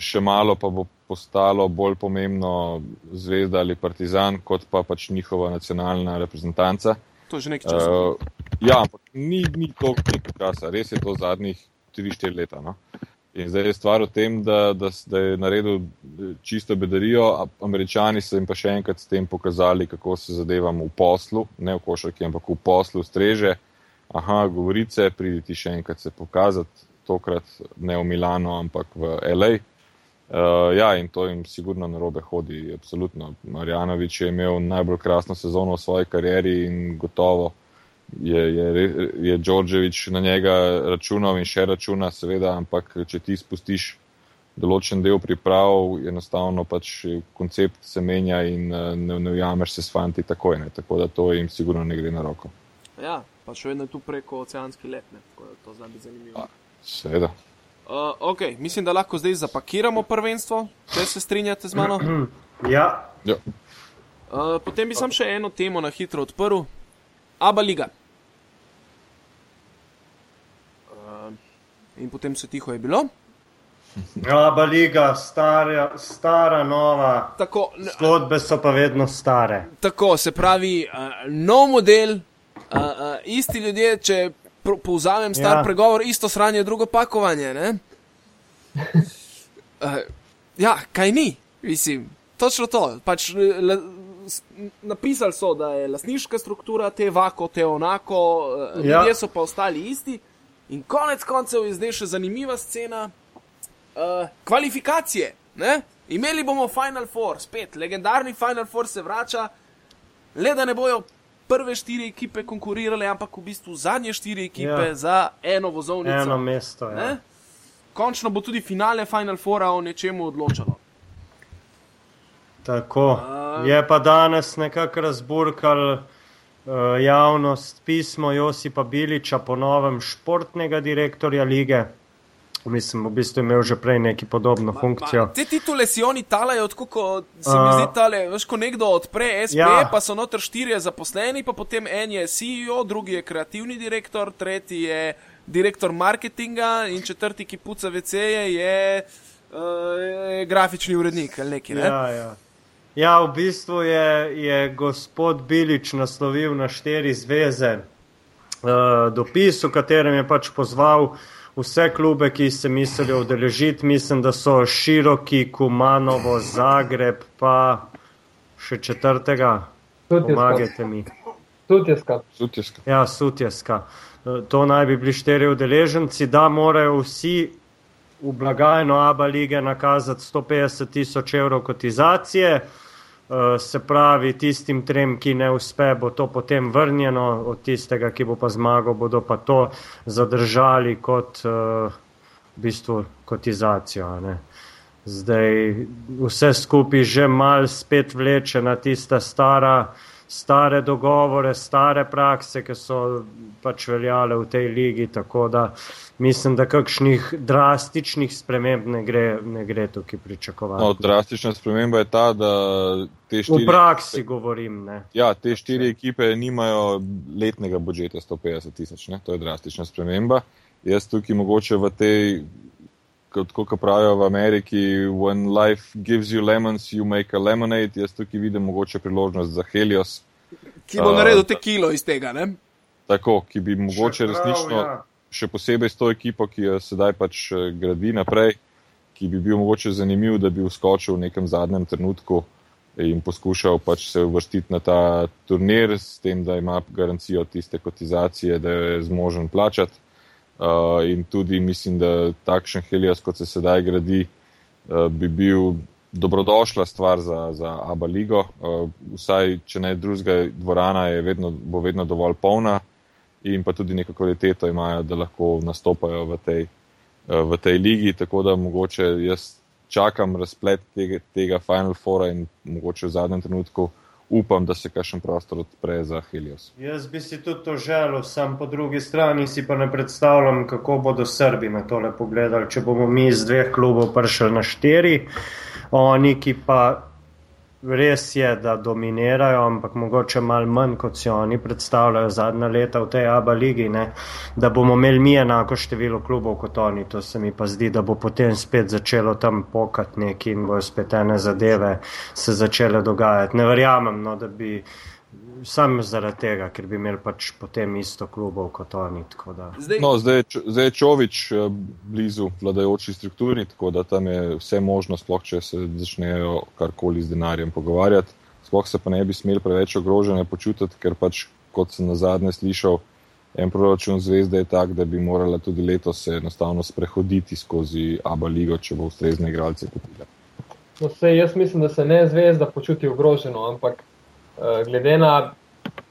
še malo pa bo postalo bolj pomembno zvezda ali partizan, kot pa pač njihova nacionalna reprezentanca. To je že nekaj časa. Uh, ja, ampak ni, ni toliko časa, res je to zadnjih 3-4 leta. No? In zdaj je stvar v tem, da, da, da je naredil eh, čisto bedarijo, američani so jim pa še enkrat s tem pokazali, kako se zadevam v poslu, ne v košarki, ampak v poslu streže. Aha, govorice, pridi ti še enkrat se pokazati, tokrat ne v Milano, ampak v LA. Uh, ja, in to jim sigurno na robe hodi, absolutno. Marjanovič je imel najbolj krasno sezono v svoji karieri in gotovo je, je, je Đorđević na njega računal in še računa, seveda, ampak če ti spustiš določen del priprav, enostavno pač koncept se menja in eh, ne, ne ujameš se s fanti takoj. Ne. Tako da to jim sigurno ne gre na roko. Ja, pa še vedno je tu preko oceanski let, ne? tako da to zna biti zanimivo. Seveda. Uh, ok, mislim, da lahko zdaj zapakiramo prvenstvo, če se strinjate z mano. [CLEARS THROAT] Ja, Ja. Uh, potem bi sam še eno temo na hitro odprl. Aba liga. Uh, in potem se tiho je bilo. Aba liga, stara, stara, nova. Tako, Zgodbe so pa vedno stare. tako se pravi, uh, nov model, uh, uh, isti ljudje, če povzamem star ja. Pregovor, isto sranje, drugo pakovanje. ne? Uh, [LAUGHS] ja, kaj ni, mislim, točno to. Pač, s- napisali so, da je lasniška struktura te vako, te onako, uh, Ja. ljudje so pa ostali isti. In konec koncev je zdaj še zanimiva scena. Uh, kvalifikacije. Ne? Imeli bomo Final Four, spet legendarni Final Four se vrača, le da ne bojo prve štiri ekipe konkurirale, ampak v bistvu zadnje štiri ekipe ja. Za eno vozovnico. Eno mesto. Ne? Ja. Končno bo tudi finale Final Foura o nečemu odločalo. Tako. A- Je pa danes nekako razburkal uh, javnost pismo Josipa Biliča, ponovem športnega direktorja lige. Mislim, v bistvu je imel že prej neki podobno funkcijo. Ma, te titule si oni talajo, tako kot se mi A. zdi tale, veš, ko nekdo odpre SP, ja. Ja. pa so noter štirje zaposleni, pa potem en je CEO, drugi je kreativni direktor, tretji je direktor marketinga in četrti, ki puca VC-je, je uh, grafični urednik ali neki. Ne? Ja, ja. Ja, v bistvu je, je gospod Bilič naslovil na štiri zveze uh, dopis, v katerem je pač pozval vse klube, ki se mislijo udeležiti. Mislim, da so široki, Kumanovo, Zagreb, pa še četrtega. Sutjeska. Pomagajte mi. Sutjeska. Sutjeska. Ja, Sutjeska. Eh, To naj bi bili štiri udeleženci, da morajo vsi v blagajno ABA lige nakazati 150 tisoč evrov kotizacije. Eh, Se pravi, tistim trem, ki ne uspe, bo to potem vrnjeno, od tistega, ki bo pa zmagal, bodo pa to zadržali kot eh, v bistvu kotizacijo. Ne. Zdaj vse skupaj že mal spet vleče na tista stara stare dogovore, stare prakse, ki so pač veljale v tej ligi. Tako da mislim, da kakšnih drastičnih sprememb ne gre, ne gre tukaj pričakovati. No, drastična sprememba je ta, da te štiri. V praksi govorim. Ne. Ja, te štiri ekipe nimajo letnega budžeta 150 tisoč, to je drastična sprememba. Jaz tukaj mogoče v tej kot, kot pravijo v Ameriki, when life gives you lemons, you make a lemonade. Jaz tukaj vidim mogoče priložnost za Helios. Ki bo uh, naredil te kilo iz tega, ne? Tako, ki bi mogoče še prav, resnično, ja. še posebej s to ekipo, ki jo sedaj pač eh, gradi naprej, ki bi bil mogoče zanimiv, da bi uskočil v nekem zadnjem trenutku in poskušal pač se uvrstiti na ta turnir, s tem, da ima garancijo tiste kotizacije, da je zmožen plačati. Uh, in tudi mislim, da takšen Helios, kot se sedaj gradi, uh, bi bil dobrodošla stvar za, za Abu Leigo. Uh, vsaj, če ne drugega, dvorana vedno, bo vedno dovolj polna in pa tudi neko kvaliteto imajo, da lahko nastopajo v tej, uh, v tej ligi. Tako da mogoče jaz čakam razplet tega, tega Final Fora in mogoče v zadnjem trenutku upam, da se kakšen prostor odpre za Helios. Jaz bi si tudi to želel, sam po drugi strani si pa ne predstavljam, kako bodo Srbi na tole pogledali. Če bomo mi iz dveh klubov prišli na štiri, oni ki pa res je, da dominirajo, ampak mogoče malo manj, kot si oni predstavljajo zadnja leta v tej ABA ligi, ne? da bomo imeli mi enako število klubov kot oni. To se mi pa zdi, da bo potem spet začelo tam pokati neki in bojo spet ene zadeve se začele dogajati. Ne verjamem, no, da bi sam zaradi tega, ker bi imeli pač potem isto klubov kot oni. Zdaj, no, zdaj, zdaj je Čovič eh, blizu vladajoči strukturi, tako da tam je vse možno, sploh če se začnejo karkoli z denarjem pogovarjati. Sploh se pa ne bi smeli preveč ogrožene počutiti, ker pač, kot sem na zadnje slišal, en proračun zvezde je tak, da bi morala tudi letos se enostavno sprehoditi skozi Abu Leigo, če bo ustrezne igralce kupila. No, sej, jaz mislim, da se ne zvezda počuti ogroženo, ampak glede na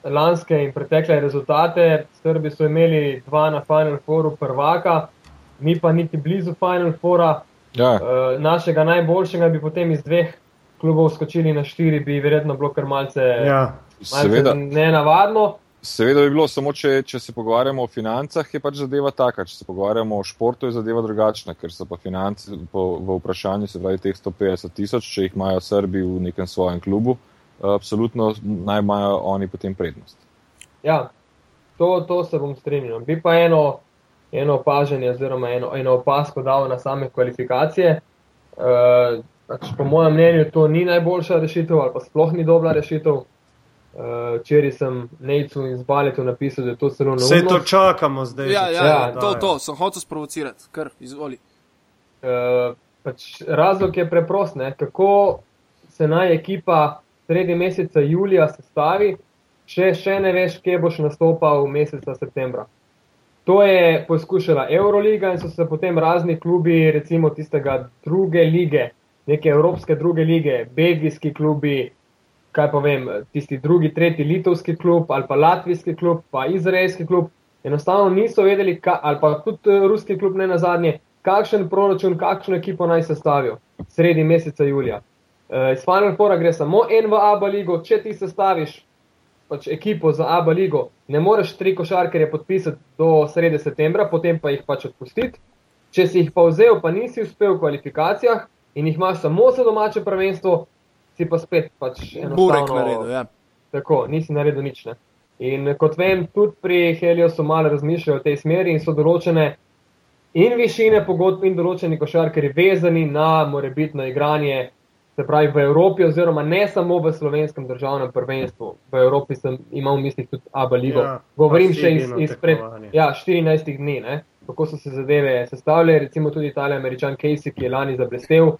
lanske in pretekle rezultate, Srbi so imeli dva na Final Fouru prvaka, mi pa niti blizu Final Foura. Ja. Uh, našega najboljšega bi potem iz dveh klubov skočili na štiri, bi verjetno bilo kar malce, ja. malce nenavadno. Seveda bi bilo, samo če, če se pogovarjamo o financah, je pač zadeva taka. Če se pogovarjamo o športu, je zadeva drugačna, ker so pa finance po, v vprašanju, se pravi, teh 150 tisoč, če jih imajo Srbi v nekem svojem klubu, uh, absolutno naj imajo oni potem prednost. Ja, to, to se bom strinjal. Bi pa eno, eno opažanje, oziroma eno, eno opasko dal na same kvalifikacije. Uh, pač po mojem mnenju to ni najboljša rešitev, ali pa sploh ni dobra rešitev. Uh, včeraj uh, sem Nejcu in Zbaletu napisal, da je to zelo neumno. Vse to čakamo zdaj. Ja, ja, ja to, to sem hotel sprovocirati, kar izvoli. Uh, pač razlog je preprost, ne? kako se naj ekipa sredi meseca julija sestavi, še, še ne veš, kje boš nastopal meseca septembra. To je poskušala Euroliga in so se potem razni klubi, recimo tistega druge lige, neke evropske druge lige, belgijski klubi, kaj pa vem, tisti drugi, tretji litovski klub ali pa latvijski klub, pa izraelski klub, enostavno niso vedeli, ka, ali pa tudi eh, ruski klub ne na zadnje, kakšen proračun, kakšno ekipo naj sestavijo sredi meseca julija. Uh, iz Final Foura gre samo en v Abu Leigo, če ti sestaviš pač ekipo za Abu Leigo, ne moreš tri košarkarje podpisati do srede septembra, potem pa jih pač odpustiti. Če si jih pa vzel, pa nisi uspel v kvalifikacijah in jih imaš samo za domače prvenstvo, si pa spet pač enostavno naredil. Ja. Tako, nisi naredil nič. Ne? In kot vem, tudi pri Heliosu malo razmišljajo v tej smeri in so določene in višine pogodb in določeni košarkari vezani na morebitno igranje se pravi v Evropi, oziroma ne samo v slovenskem državnem prvenstvu. V Evropi sem imel v mislih tudi Abu Leibo. Ja, Govorim še iz, izpred ja, 14 dni, ne? kako so se zadeve sestavljale. Recimo tudi ta američan Casey, ki je lani zablestev,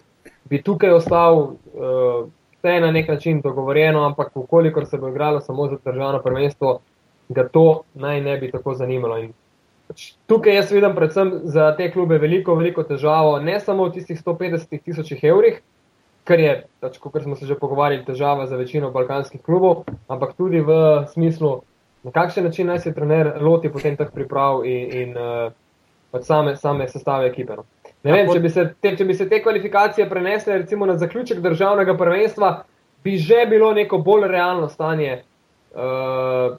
bi tukaj ostal. Uh, Vse je na nek način dogovorjeno, ampak ukolikor se bo igralo samo za državno prvenstvo, ga to naj ne bi tako zanimalo. In pač tukaj jaz vidim predvsem za te klube veliko, veliko težavo, ne samo v tistih 150 tisočih evrih, kar je, pač, kot smo se že pogovarjali, težava za večino balkanskih klubov, ampak tudi v smislu, na kakšen način naj se trener loti potem teh priprav in, in uh, pač same, same sestave ekipe. No. Ne vem, če bi, se te, če bi se te kvalifikacije prenesle recimo na zaključek državnega prvenstva, bi že bilo neko bolj realno stanje Uh,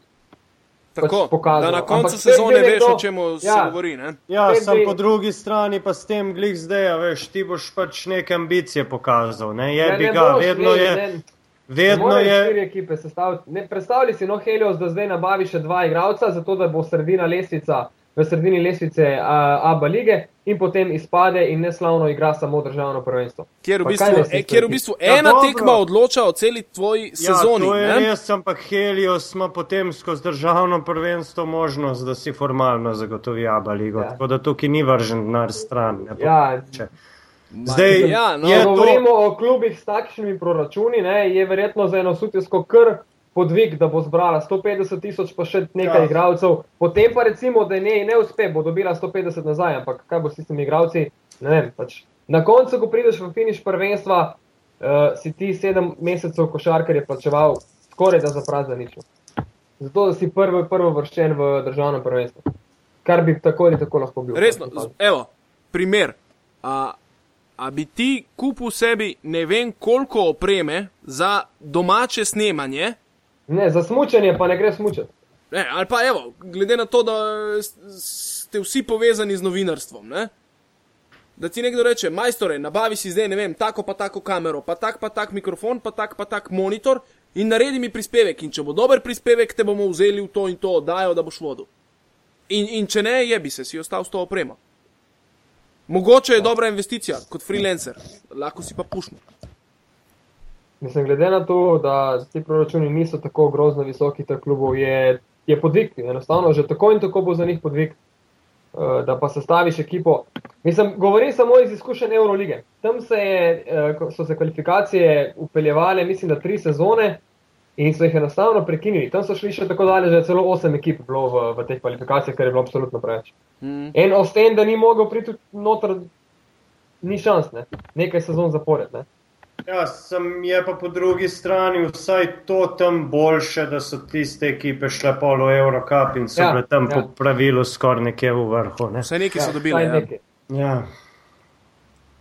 Tako, pač pokazalo. da na koncu Ampak sezone veš, to- o čem se ja. govori. Ne? Ja, bi- po drugi strani pa s tem glih zdaj, a veš, ti boš pač neke ambicije pokazal. Ne, je Ja, bi ne ga, boš, vedno ne, je, ne, vedno je. štiri ekipe sestaviti. Ne, predstavljaj si, no, Helios, da zdaj nabavi še dva igralca, zato da bo sredina lestvica, v sredini lestvice a, ABA lige in potem izpade in neslavno igra samo državno prvenstvo. Kjer v bistvu, e, kjer v bistvu Ja, ena dobro. tekma odloča o celi tvoji Ja, sezoni. to je ne? res, ampak Helios ima potem skozi državno prvenstvo možnost, da si formalno zagotovi Aba ligo. Ja. Tako da tukaj ni vržen denar stran. Ne, Ja, Če- Zdaj ja, no, Če to- govorimo o klubih s takšnimi proračuni, ne, je verjetno za eno sutjesko kar podvig, da bo zbrala 150 tisoč, pa še nekaj Ja. igralcev. Potem pa recimo, da ne, ne uspe, bo dobila 150 nazaj, ampak kaj bo s tistimi igralci, ne vem. Pač. Na koncu, ko prideš v finiš prvenstva, uh, si ti sedem mesecev košarkarje plačeval skoraj da za prazno nič. Zato, da si prvi, prvo vrščen v državnem prvenstvu. Kar bi tako ali tako lahko bil. Resno, evo, primer. A, a bi ti kupil sebi ne vem koliko opreme za domače snemanje, Ne, za smučanje pa ne gre smučati. ne, ali pa evo, glede na to, da ste vsi povezani z novinarstvom, ne? da ti nekdo reče, majstore, nabavi si zdaj, ne vem, tako pa tako kamero, pa tak pa tak mikrofon, pa tak pa tak monitor in naredi mi prispevek. In če bo dober prispevek, te bomo vzeli v to in to oddajo, da boš vodil. In, in če ne, je bi se, si ostal s to opremo. Mogoče je dobra investicija kot freelancer, lahko si pa pušno. Mislim, glede na to, da ti proračuni niso tako grozno visoki, teh klubov je, je podvig. Enostavno, že tako in tako bo za njih podvig, eh, da pa sestaviš ekipo. Mislim, govorim samo iz izkušenj Eurolige. Tam se je, ko so se kvalifikacije upeljevale, mislim, da tri sezone in so jih enostavno prekinili. Tam so šli še tako daleč, da je celo osem ekip bilo v, v teh kvalifikacijah, kar je bilo absolutno preveč. Mm. En Osten, da ni mogel priti noter, ni šans, ne? nekaj sezon zapored. Ne? Ja, sem je pa po drugi strani vsaj to tam boljše, da so tiste ekipe šle polo Eurocup in so Ja, bile tam ja. po pravilu skoraj nekje v vrhu. Ne? Vse neki so dobili. Ja. nekaj. Ja.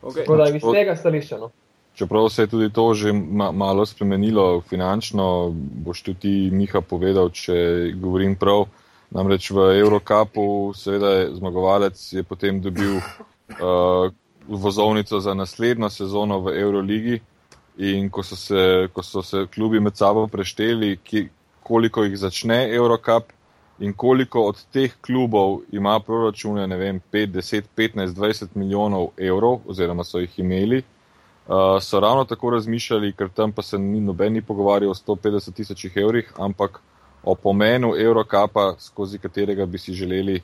Okay. Tako da iz tega stališča. No. Čeprav se je tudi to že ma malo spremenilo finančno, boš tudi Miha, povedal, če govorim prav. Namreč v Eurocupu, seveda, je zmagovalec je potem dobil uh, vozovnico za naslednjo sezono v Euroligi. In ko so se, ko so se klubi med sabo prešteli, ki, koliko jih začne Eurocup in koliko od teh klubov ima proračune, ne vem, 5, 10, 15, 20 milijonov evrov, oziroma so jih imeli, Uh, so ravno tako razmišljali, ker tam pa se ni noben ni pogovarjal o 150 tisočih evrih, ampak o pomenu Eurocapa, skozi katerega bi si želeli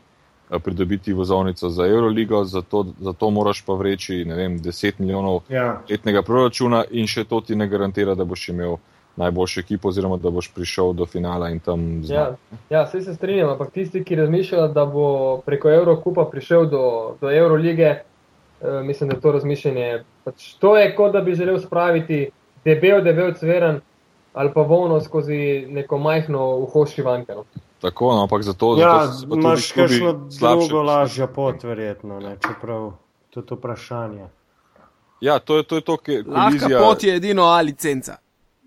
pridobiti vozovnico za Euroligo, zato, zato moraš pa vreči vem, 10 milijonov Ja. letnega proračuna in še to ti ne garantira, da boš imel najboljšo ekipo oziroma da boš prišel do finala in tam Ja, zmagal. ja, vse se strinjam, ampak tisti, ki razmišljajo, da bo preko Evrokupa prišel do, do Eurolige, eh, mislim, da je to razmišljanje. Pač to je kot da bi želel spraviti debel, debel cveren ali pa volno skozi neko majhno uho šivanke. No. Tako, no, ampak zato, Ja, pa tudi imaš kakšno drugo lažjo pot, verjetno, ne? čeprav tudi vprašanje. Ja, to je to, je to ki Lahka kolizija. pot je edino A licenca.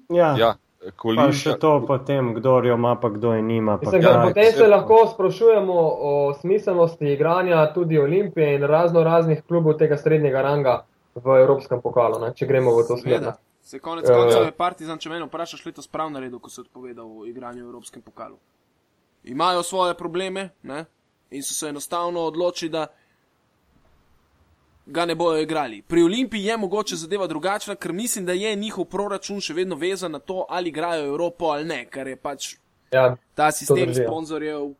Ja, Ja, pa kolizija, še to potem, kdo jo ima, pa kdo je nima. Pa Mislim, da kaj. potem se lahko sprašujemo o smiselnosti igranja tudi Olimpije in razno raznih klubov tega srednjega ranga v Evropskem pokalu, ne, če gremo v to smer. Se konec Ja. koncev je Partizan, če me vprašaš, letos prav naredil, ko se je odpovedal o igranju v Evropskem pokalu. Imajo svoje probleme ne? in so se enostavno odločili, da ga ne bojo igrali. Pri Olimpiji je mogoče zadeva drugačna, ker mislim, da je njihov proračun še vedno vezan na to, ali igrajo Evropo ali ne, ker je pač Ja, ta sistem ja. sponzorjev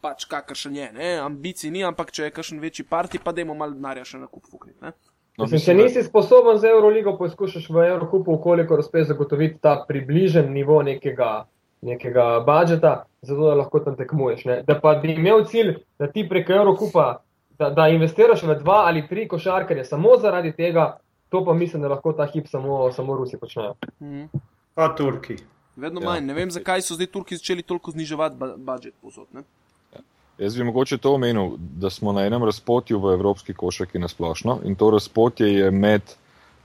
pač kakršen je. Ne? Ambicij ni, ampak če je kakšen večji parti, pa dajmo malo denarja še na kup fukniti. ne. no, Mislim, če nisi sposoben za Euroligo, poskušaš v Evropu, koliko uspeš zagotoviti ta približen nivo nekega, nekega budžeta, zato da lahko tam tekmuješ. Ne? Da pa bi imel cilj, da ti preko Evropa, da, da investiraš v dva ali tri košarkarje samo zaradi tega, to pa mislim, da lahko ta hip samo, samo Rusi počnejo. Mhm. Pa Turki. Vedno Ja. manj. Ne vem, zakaj so zdaj Turki začeli toliko zniževati budžet posod. Ne? Jaz bi mogoče to omenil, da smo na enem razpotju v evropski košarki nasplošno in to razpotje je med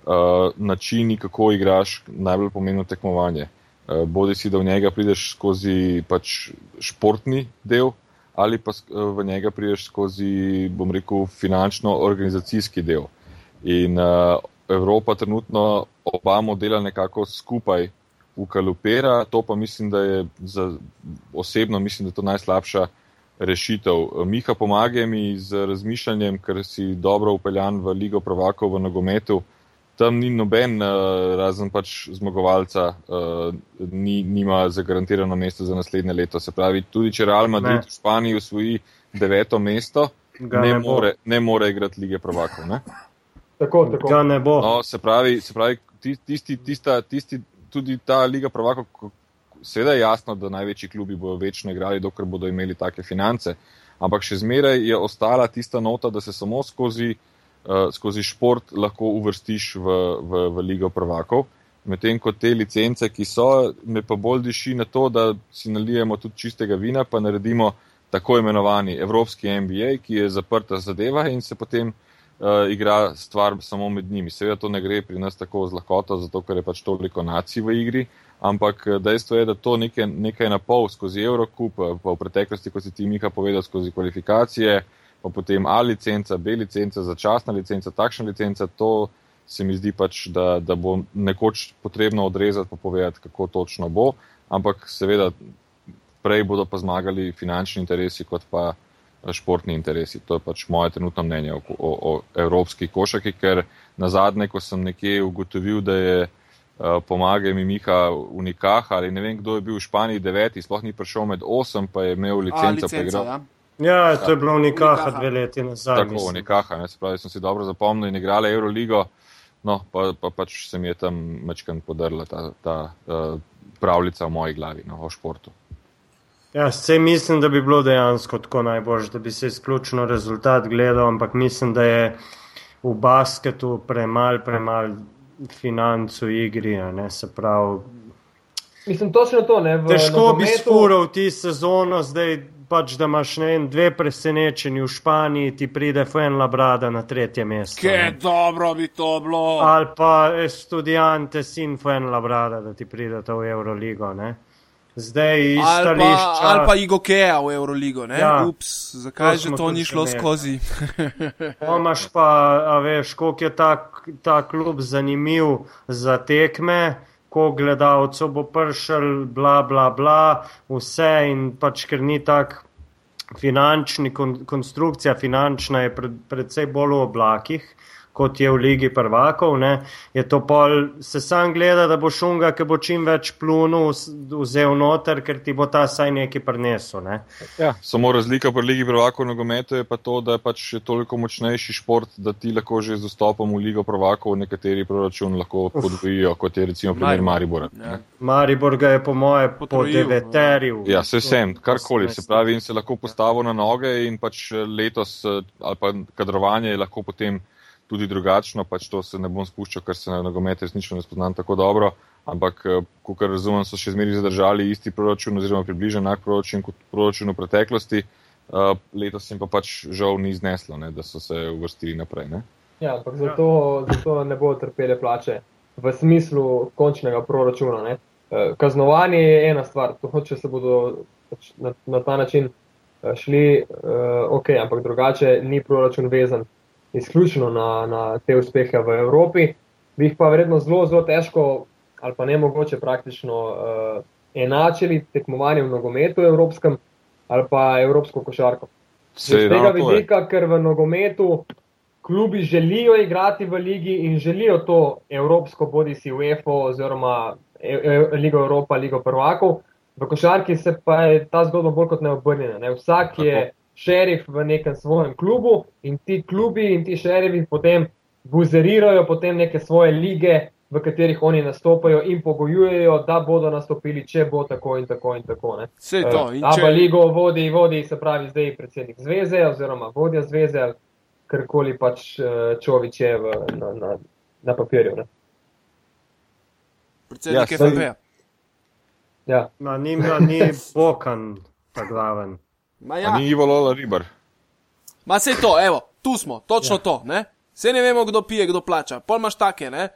uh, načini, kako igraš najbolj pomembno tekmovanje. Uh, bodi si, da v njega prideš skozi pač športni del, ali pa v njega prideš skozi, bom rekel, finančno-organizacijski del. In uh, Evropa trenutno oba modela nekako skupaj ukalupira, to pa mislim, da je za, osebno mislim, da je to najslabša rešitev. Miha, pomagaj mi z razmišljanjem, ker si dobro upeljan v Ligo Provakov v nogometu. Tam ni noben, uh, razen pač zmagovalca, uh, ni, nima zagarantirano mesto za naslednje leto. Se pravi, tudi če Real Madrid ne. v Španiji usvoji deveto mesto, ne, ne, more, ne more igrati lige Provakov. Ne? Tako, tako. Ga ne bo. No, se pravi, se pravi tisti, tista, tisti, tudi ta liga Provakov, seveda je jasno, da največji klubi bodo večno igrali, dokler bodo imeli take finance, ampak še zmeraj je ostala tista nota, da se samo skozi, uh, skozi šport lahko uvrstiš v, v, v ligo Provakov. Medtem ko te licence, ki so, me pa bolj diši na to, da si nalijemo tudi čistega vina, pa naredimo tako imenovani Evropski MBA, ki je zaprta zadeva in se potem uh, igra stvar samo med njimi. Seveda to ne gre pri nas tako z lahkoto, zato ker je pač toliko nacij v igri, ampak eh, dejstvo je, da to nekaj, nekaj na pol skozi Eurocup, pa v preteklosti, kot si ti Miha povedal, skozi kvalifikacije, pa potem A licenca, B licenca, začasna licenca, takšna licenca, to se mi zdi pač, da, da bo nekoč potrebno odrezati pa povedati, kako točno bo, ampak seveda prej bodo pa zmagali finančni interesi, kot pa uh, športni interesi. To je pač moje trenutno mnenje o, o, o evropski košaki, ker na zadnje, ko sem nekje ugotovil, da je uh, pomagaj mi Miha Unikah ali ne vem, kdo je bil v Španiji deveti, sploh ni prišel med osem, pa je imel licenco. Ja. Ja, to je bilo Unikaha dve leti nazaj. Tako, Unikaha, ne, se pravi, sem si dobro zapomnil in igrali Euroligo, no, pa, pa pač se mi je tam mečkan podrla ta, ta uh, pravljica v moji glavi no, o športu. Ja, vse mislim, da bi bilo dejansko tako najbolj, da bi se izključno rezultat gledal, ampak mislim, da je v basketu premal, premal financ v igri. Ne, se pravi. Mislim, točno to. Ne, težko nogometu... bi spuril ti sezono, zdaj pač, da imaš en, dve presenečenji v Španiji, ti pride Fuen Labrada na tretje mesto. Kje dobro bi to bilo. Ali pa študijante sin Fuen Labrada, da ti pride v Euroligo. Ne. Zdaj, ali pa, ali pa Igokeja v Euroligo, ne? Ja, Ups, zakaj že to ni šlo skozi? [LAUGHS] Pomaž pa, a veš, koliko je ta, ta klub zanimiv za tekme, koliko gledalcev bo pršel, bla, bla, bla, vse in pač, ker ni tak finančni, kon, konstrukcija finančna je pred, predvsej bolj v oblakih kot je v Ligi prvakov. Ne, je to pol, se sam gleda, da bo šunga, ki bo čim več plunil, vzel noter, ker ti bo ta saj neki prinesel. Ne. Ja, samo razlika pri Ligi prvakov nogometu je pa to, da je pač toliko močnejši šport, da ti lahko že z vstopom v Ligo prvakov nekateri proračun lahko podvojijo, kot je recimo primer Maribora. Ja. Maribor ga je po moje po deveterju. Ja, se vsem, karkoli se pravi in se lahko postavil na noge in pač letos ali pa kadrovanje je lahko potem tudi drugačno, pač to se ne bom spuščal, ker se na nogomet resnično ne spoznam tako dobro. Ampak, eh, kot razumem, so še zmeraj zadržali isti proračun, oziroma približno enak proračun kot proračun v preteklosti. Uh, letos jim pa pač žal ni zneslo, ne, da so se uvrstili naprej. Ne. Ja, ampak zato, zato ne bodo trpele plače v smislu končnega proračuna. Ne. Eh, kaznovanje je ena stvar, to hoče se bodo pač na, na ta način šli, ok, ampak drugače ni proračun vezan izključno na, na te uspehe v Evropi, bi jih pa verjetno zelo, zelo težko ali pa ne mogoče praktično uh, enačili tekmovanje v nogometu evropskem ali pa evropsko košarko. Z tega vidika, ker v nogometu klubi želijo igrati v ligi in želijo to evropsko, bodi si UEFA oziroma e, e, Ligo Evropa, Ligo prvakov, v košarki se pa je ta zgodba bolj kot neobrnjena. Ne? Vsak je. Šerif v nekem svojem klubu in ti klubi in ti šerifi potem buzerirajo potem neke svoje lige, v katerih oni nastopajo in pogojujejo, da bodo nastopili, če bo tako in tako in tako. Vse to. Uh, če... ligo vodi, vodi, se pravi, zdaj predsednik zveze oziroma vodja zveze ali karkoli pač uh, Čovič je v, na, na, na papirju. Ne? Predsednik ja, FNP. Ja. Na njim ni pokan, ta glaven. Ma ja. Ni Ivo Lola ribar. Ma se to, evo, tu smo, točno ja. to, ne? Se ne vemo, kdo pije, kdo plača. Pol imaš take, ne?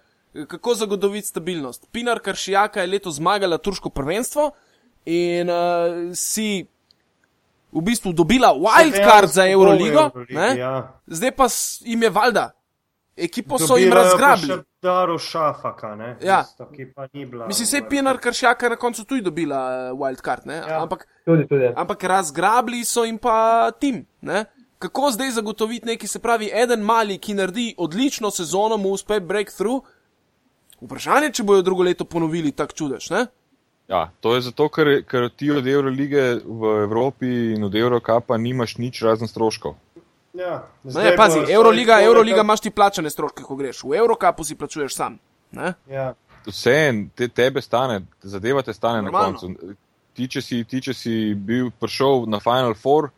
Kako zagotoviti stabilnost? Pinar Karšijaka je leto zmagala turško prvenstvo in uh, si v bistvu dobila wildcard za Euroligo, ne? Ja. zdaj pa jim je valjda. Ekipo so jim razgrabili. še Daru Šafaka, ne? Ja. Tisto, ki pa ni bila. Mislim, se je Pinar Karšijaka na koncu tudi dobila uh, wildcard, ne? Ja. ampak Tudi, tudi. ampak razgrabili so jim pa tim. Ne? Kako zdaj zagotoviti neki, se pravi, en mali, ki naredi odlično sezono, mu uspe breakthrough? Vprašanje, če bojo drugo leto ponovili tak čudež. Ne? Ja, to je zato, ker, ker ti od Eurolige v Evropi in od Eurokapa nimaš nič razen stroškov. Ja, Ne, zdaj pazi, Euroliga, Euroliga imaš ti plačane stroške, ko greš. V Eurokapu si plačuješ sam. Ne? Ja. Vse te, tebe stane, zadeva te stane Normalno. na koncu. Ti če, si, ti, če si bil prišel na Final Four,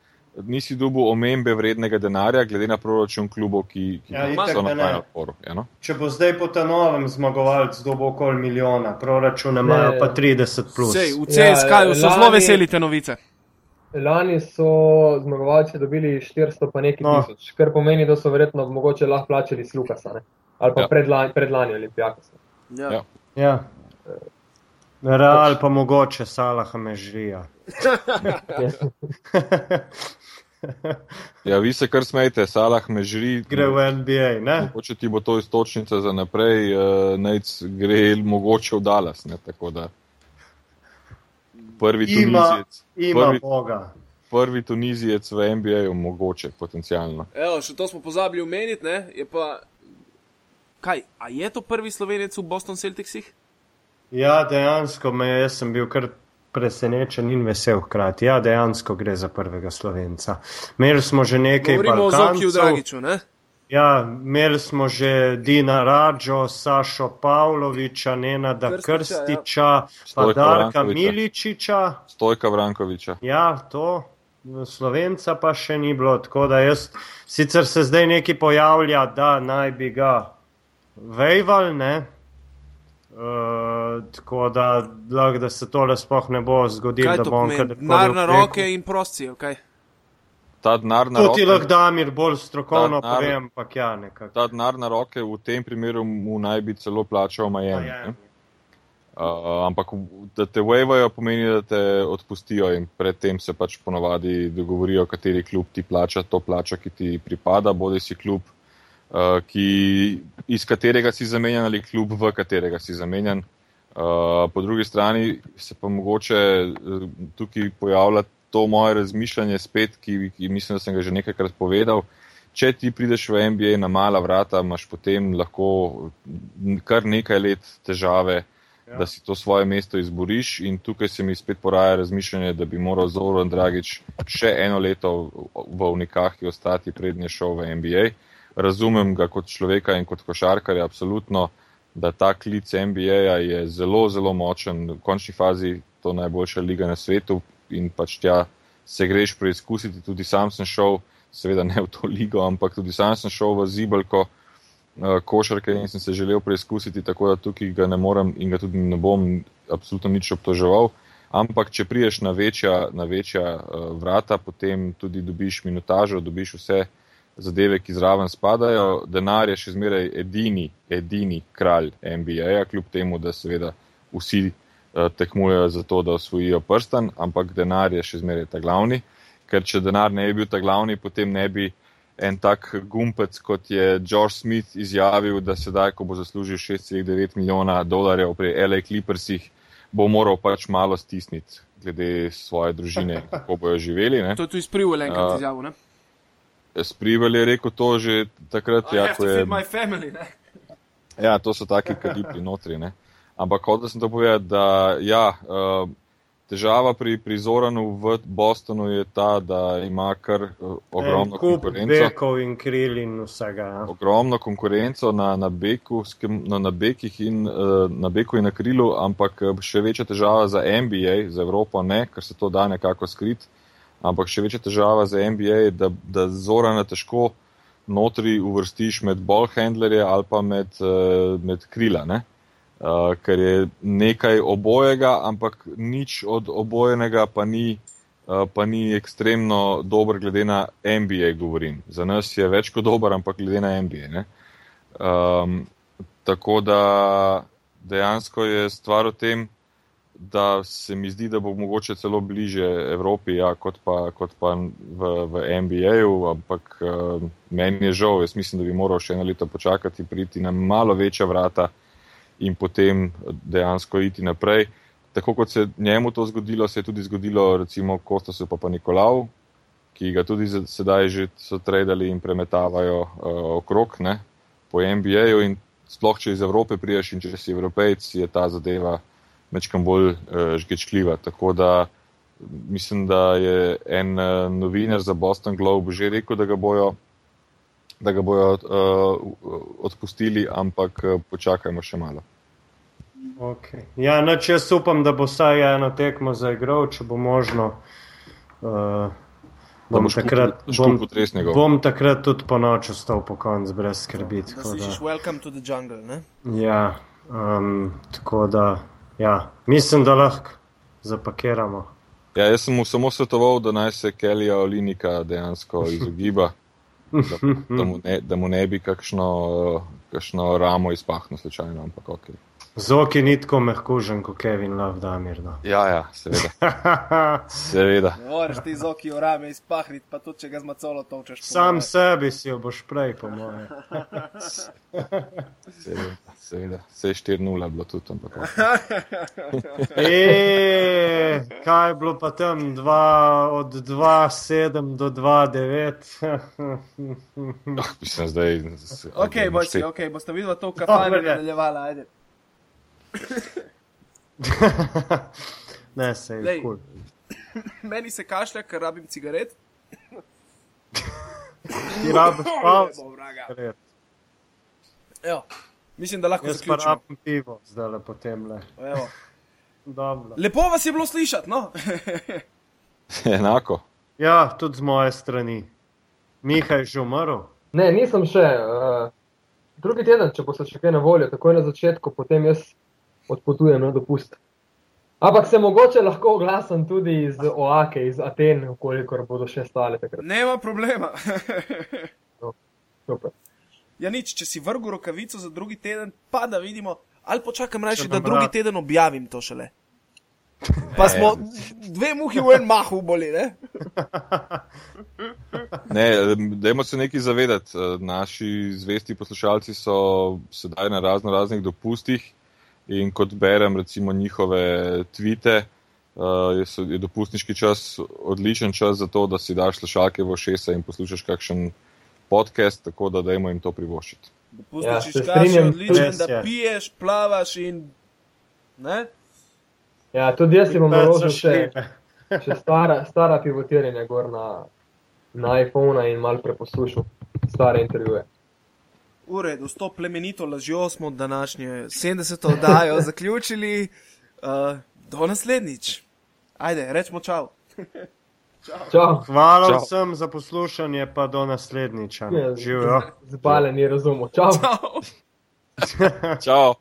nisi dobil omembe vrednega denarja, glede na proračun klubov, ki, ki Ja, so na ne. Final Fouru. Ja, no? Če bo zdaj po ta novem zmagovalec dobil okoli milijona, proračune imajo pa 30 plus. Sej, v Ja, CSK-ju so zelo lani- veseli te novice. Lani so zmagovalci dobili 400 pa nekaj No. tisoč, kar pomeni, da so verjetno mogoče lahko plačali s Lukasa, ne? ali pa Ja. predlani, predlani Olimpijakos. Ja. Ja. Ja. Real pa mogoče Salaha Mežrija. Ja, vi se kar smejete, Salah me žri. Gre v NBA, ne? Če ti bo to istočnica za naprej, uh, nec gre mogoče v Dallas. Ne, tako da prvi Ima, tunizijec, ima prvi, Boga. prvi tunizijec v NBA-ju mogoče potencialno. Evo, še to smo pozabili omeniti, ne? Je pa. Kaj, a je to prvi slovenec v Boston Celticsih? Ja, dejansko me, jaz sem bil kar presenečen in vesel hkrati. Ja, dejansko gre za prvega slovenca. Imeli smo že nekaj Govorimo o Zokiju Balkancev. Dragiču, ne? Ja, imeli smo že Dina Radžo, Sašo Pavloviča, Nenada Krstiča, Krstiča, pa Stojka Darka. Miličiča. Stojka Vrankoviča. Ja, to. Slovenca pa še ni bilo, tako da jaz sicer se zdaj neki pojavlja, da naj bi ga vejval, ne. Uh, tako da, lahko, da se tole sploh ne bo zgodilo, da to bom pomeni? kadarkoli Denar na v teku. roke in prosti, kaj? Ta denar na To ti roke, lahko Damir bolj strokovno denar- povem, ampak ja, nekako. ta denar na roke v tem primeru mu naj bi celo plačal Miami. ne. Uh, ampak v- da te waivajo pomeni, da te odpustijo in predtem se pač ponovadi dogovorijo, kateri klub ti plača to plačo, ki ti pripada, bodi si klub, uh, ki, iz katerega si zamenjan ali klub, v katerega si zamenjan. Uh, po drugi strani se pa mogoče uh, tukaj pojavlja to moje razmišljanje spet, ki, ki mislim, da sem ga že nekajkrat povedal. Če ti prideš v NBA na mala vrata, imaš potem lahko kar nekaj let težave, ja. da si to svoje mesto izboriš. In tukaj se mi spet poraja razmišljanje, da bi moral Zoran Dragič še eno leto v Unikahki ostati, prednje šel v NBA. Razumem ga kot človeka in kot košarkarja, absolutno, da ta klic NBA-ja je zelo, zelo močen. V končni fazi to najboljša liga na svetu in pač tja se greš preizkusiti. Tudi sam sem šel, seveda ne v to ligo, ampak tudi sam sem šel v zibelko uh, košarke in sem se želel preizkusiti, tako da tukaj ga ne morem in ga tudi ne bom absolutno nič obtoževal. Ampak, če priješ na večja, na večja uh, vrata, potem tudi dobiš minutažo, dobiš vse zadeve, ki zraven spadajo. Denar je še zmeraj edini, edini kralj NBA-ja, kljub temu, da seveda vsi tekmujejo za to, da osvojijo prstan, ampak denar je še zmeraj ta glavni. Ker če denar ne bi bil ta glavni, potem ne bi en tak gumpec, kot je George Smith izjavil, da sedaj, ko bo zaslužil 6,9 milijona dolarjev pri LA Clippersih, bo moral pač malo stisniti glede svoje družine, kako bojo živeli. Ne? To je tu izprivel enkrat Ja. izjavo, ne? Sprivel je rekel to že takrat, I ja, ko je. family, ne? Ja, to so taki kalibri notri. Ne? Ampak hotel sem to povedati, da ja, uh, težava pri, pri Zoranu v Bostonu je ta, da ima kar uh, ogromno En konkurenco. bekov in kril in vsega. Ja. ogromno konkurenco na, na, beku, s kim- na, na bekih in uh, na beku in na krilu, ampak še večja težava za NBA, za Evropo ne, ker se to da nekako skrit, ampak še večja težava za NBA je, da, da Zorana težko notri uvrstiš med ballhandlerje ali pa med, uh, med krila. Ne? Uh, ker je nekaj obojega, ampak nič od obojenega pa ni, uh, pa ni ekstremno dober, glede na NBA, govorim. Za nas je več kot dober, ampak glede na NBA. Ne? Um, tako da dejansko je stvar v tem, da se mi zdi, da bo mogoče celo bliže Evropi, ja, kot, pa, kot pa v, v NBA-ju, ampak uh, meni je žal, jaz mislim, da bi moral še eno leto počakati, priti na malo večja vrata in potem dejansko iti naprej. Tako kot se njemu to zgodilo, se je tudi zgodilo recimo Kostasu pa, pa Nikolau, ki ga tudi sedaj že so tradali in premetavajo uh, okrog ne, po NBA-ju in sploh če iz Evrope priješ in če si evropejc, je ta zadeva mečkam bolj uh, žgečljiva. Tako da mislim, da je en uh, novinar za Boston Globe že rekel, da ga bojo, da ga bojo uh, odpustili, ampak uh, počakajmo še malo. Okay. Ja, noč jaz upam, da bo vsaj eno tekmo zaigral, če bo možno. Uh, bom, takrat, bom, bom takrat tudi po noči ostal po koncu, brez skrbi. Slišiš, welcome to the jungle. Ne? Ja, um, tako da. Ja, mislim, da lahko zapakiramo. Ja, jaz sem mu samo svetoval, da naj se Kelija Olinika dejansko izogiba, da, da, mu ne, da mu ne bi kakšno, kakšno ramo izpahnil, slučajno, ampak ok. Zoki ni tako mehkužen kot Kevin Love, da mirno. Ja, ja, seveda. [LAUGHS] seveda. Ne moreš ti zoki v rame izpahniti, pa tudi če ga zmacolo točeš. Sam moje. sebi si jo boš prej, po moje. [LAUGHS] seveda, seveda. Vse 4-0 bilo tudi, ampak. [LAUGHS] e, kaj je bilo pa tam dva, od 2-7 do 2-9? oh, mislim, zdaj. Ok, boste, ok, boste videli to, kar je nadaljevala, ajde. [LAUGHS] ne, se je cool. [LAUGHS] Meni se kašlja, ker rabim cigaret. [LAUGHS] Ti rabiš pa cigaret. Mislim, da lahko Jaz zaključim. Jaz pa rabim pivo, zdaj le potem le. Lepo vas je bilo slišati, no? Enako. Ja, tudi z moje strani. Miha je že umrl? Ne, nisem še. Uh, drugi teden, če bo se še kaj na voljo, takoj na začetku, potem jaz odpotujem na dopust. Ampak se mogoče lahko oglasim tudi iz Oake, iz Aten, koliko bodo še stale takrat. Nema problema. [LAUGHS] no, super. Ja, nič, če si vrgu rokavico za drugi teden, pa da vidimo, ali počakam reči, da drugi rad. teden objavim to šele. Pa smo dve muhi v en mahu boli, ne? [LAUGHS] ne, dajmo se nekaj zavedati. Naši zvesti poslušalci so sedaj na razno raznih dopustih. In kot berem, recimo, njihove tvite, uh, je, so, je dopustniški čas odličen čas za to, da si daš slušalke v šesa in poslušaš kakšen podcast, tako da dajmo jim to privoščiti. Dopustniški ja, čas je odličen, da piješ, plavaš in. Ne? Ja, tudi jaz imam možno še, [LAUGHS] še stara, stara pivotiranja gor na, na iPhone in mal preposlušal stare intervjuje. V redu, s to plemenito lažjo smo današnje 70. oddajo [LAUGHS] zaključili. Uh, do naslednjič. Ajde, rečemo čau. čau. čau. Hvala čau. vsem za poslušanje, pa do naslednjiča. Živijo. Zbale ni razumel. Čau. čau. [LAUGHS] [LAUGHS] čau.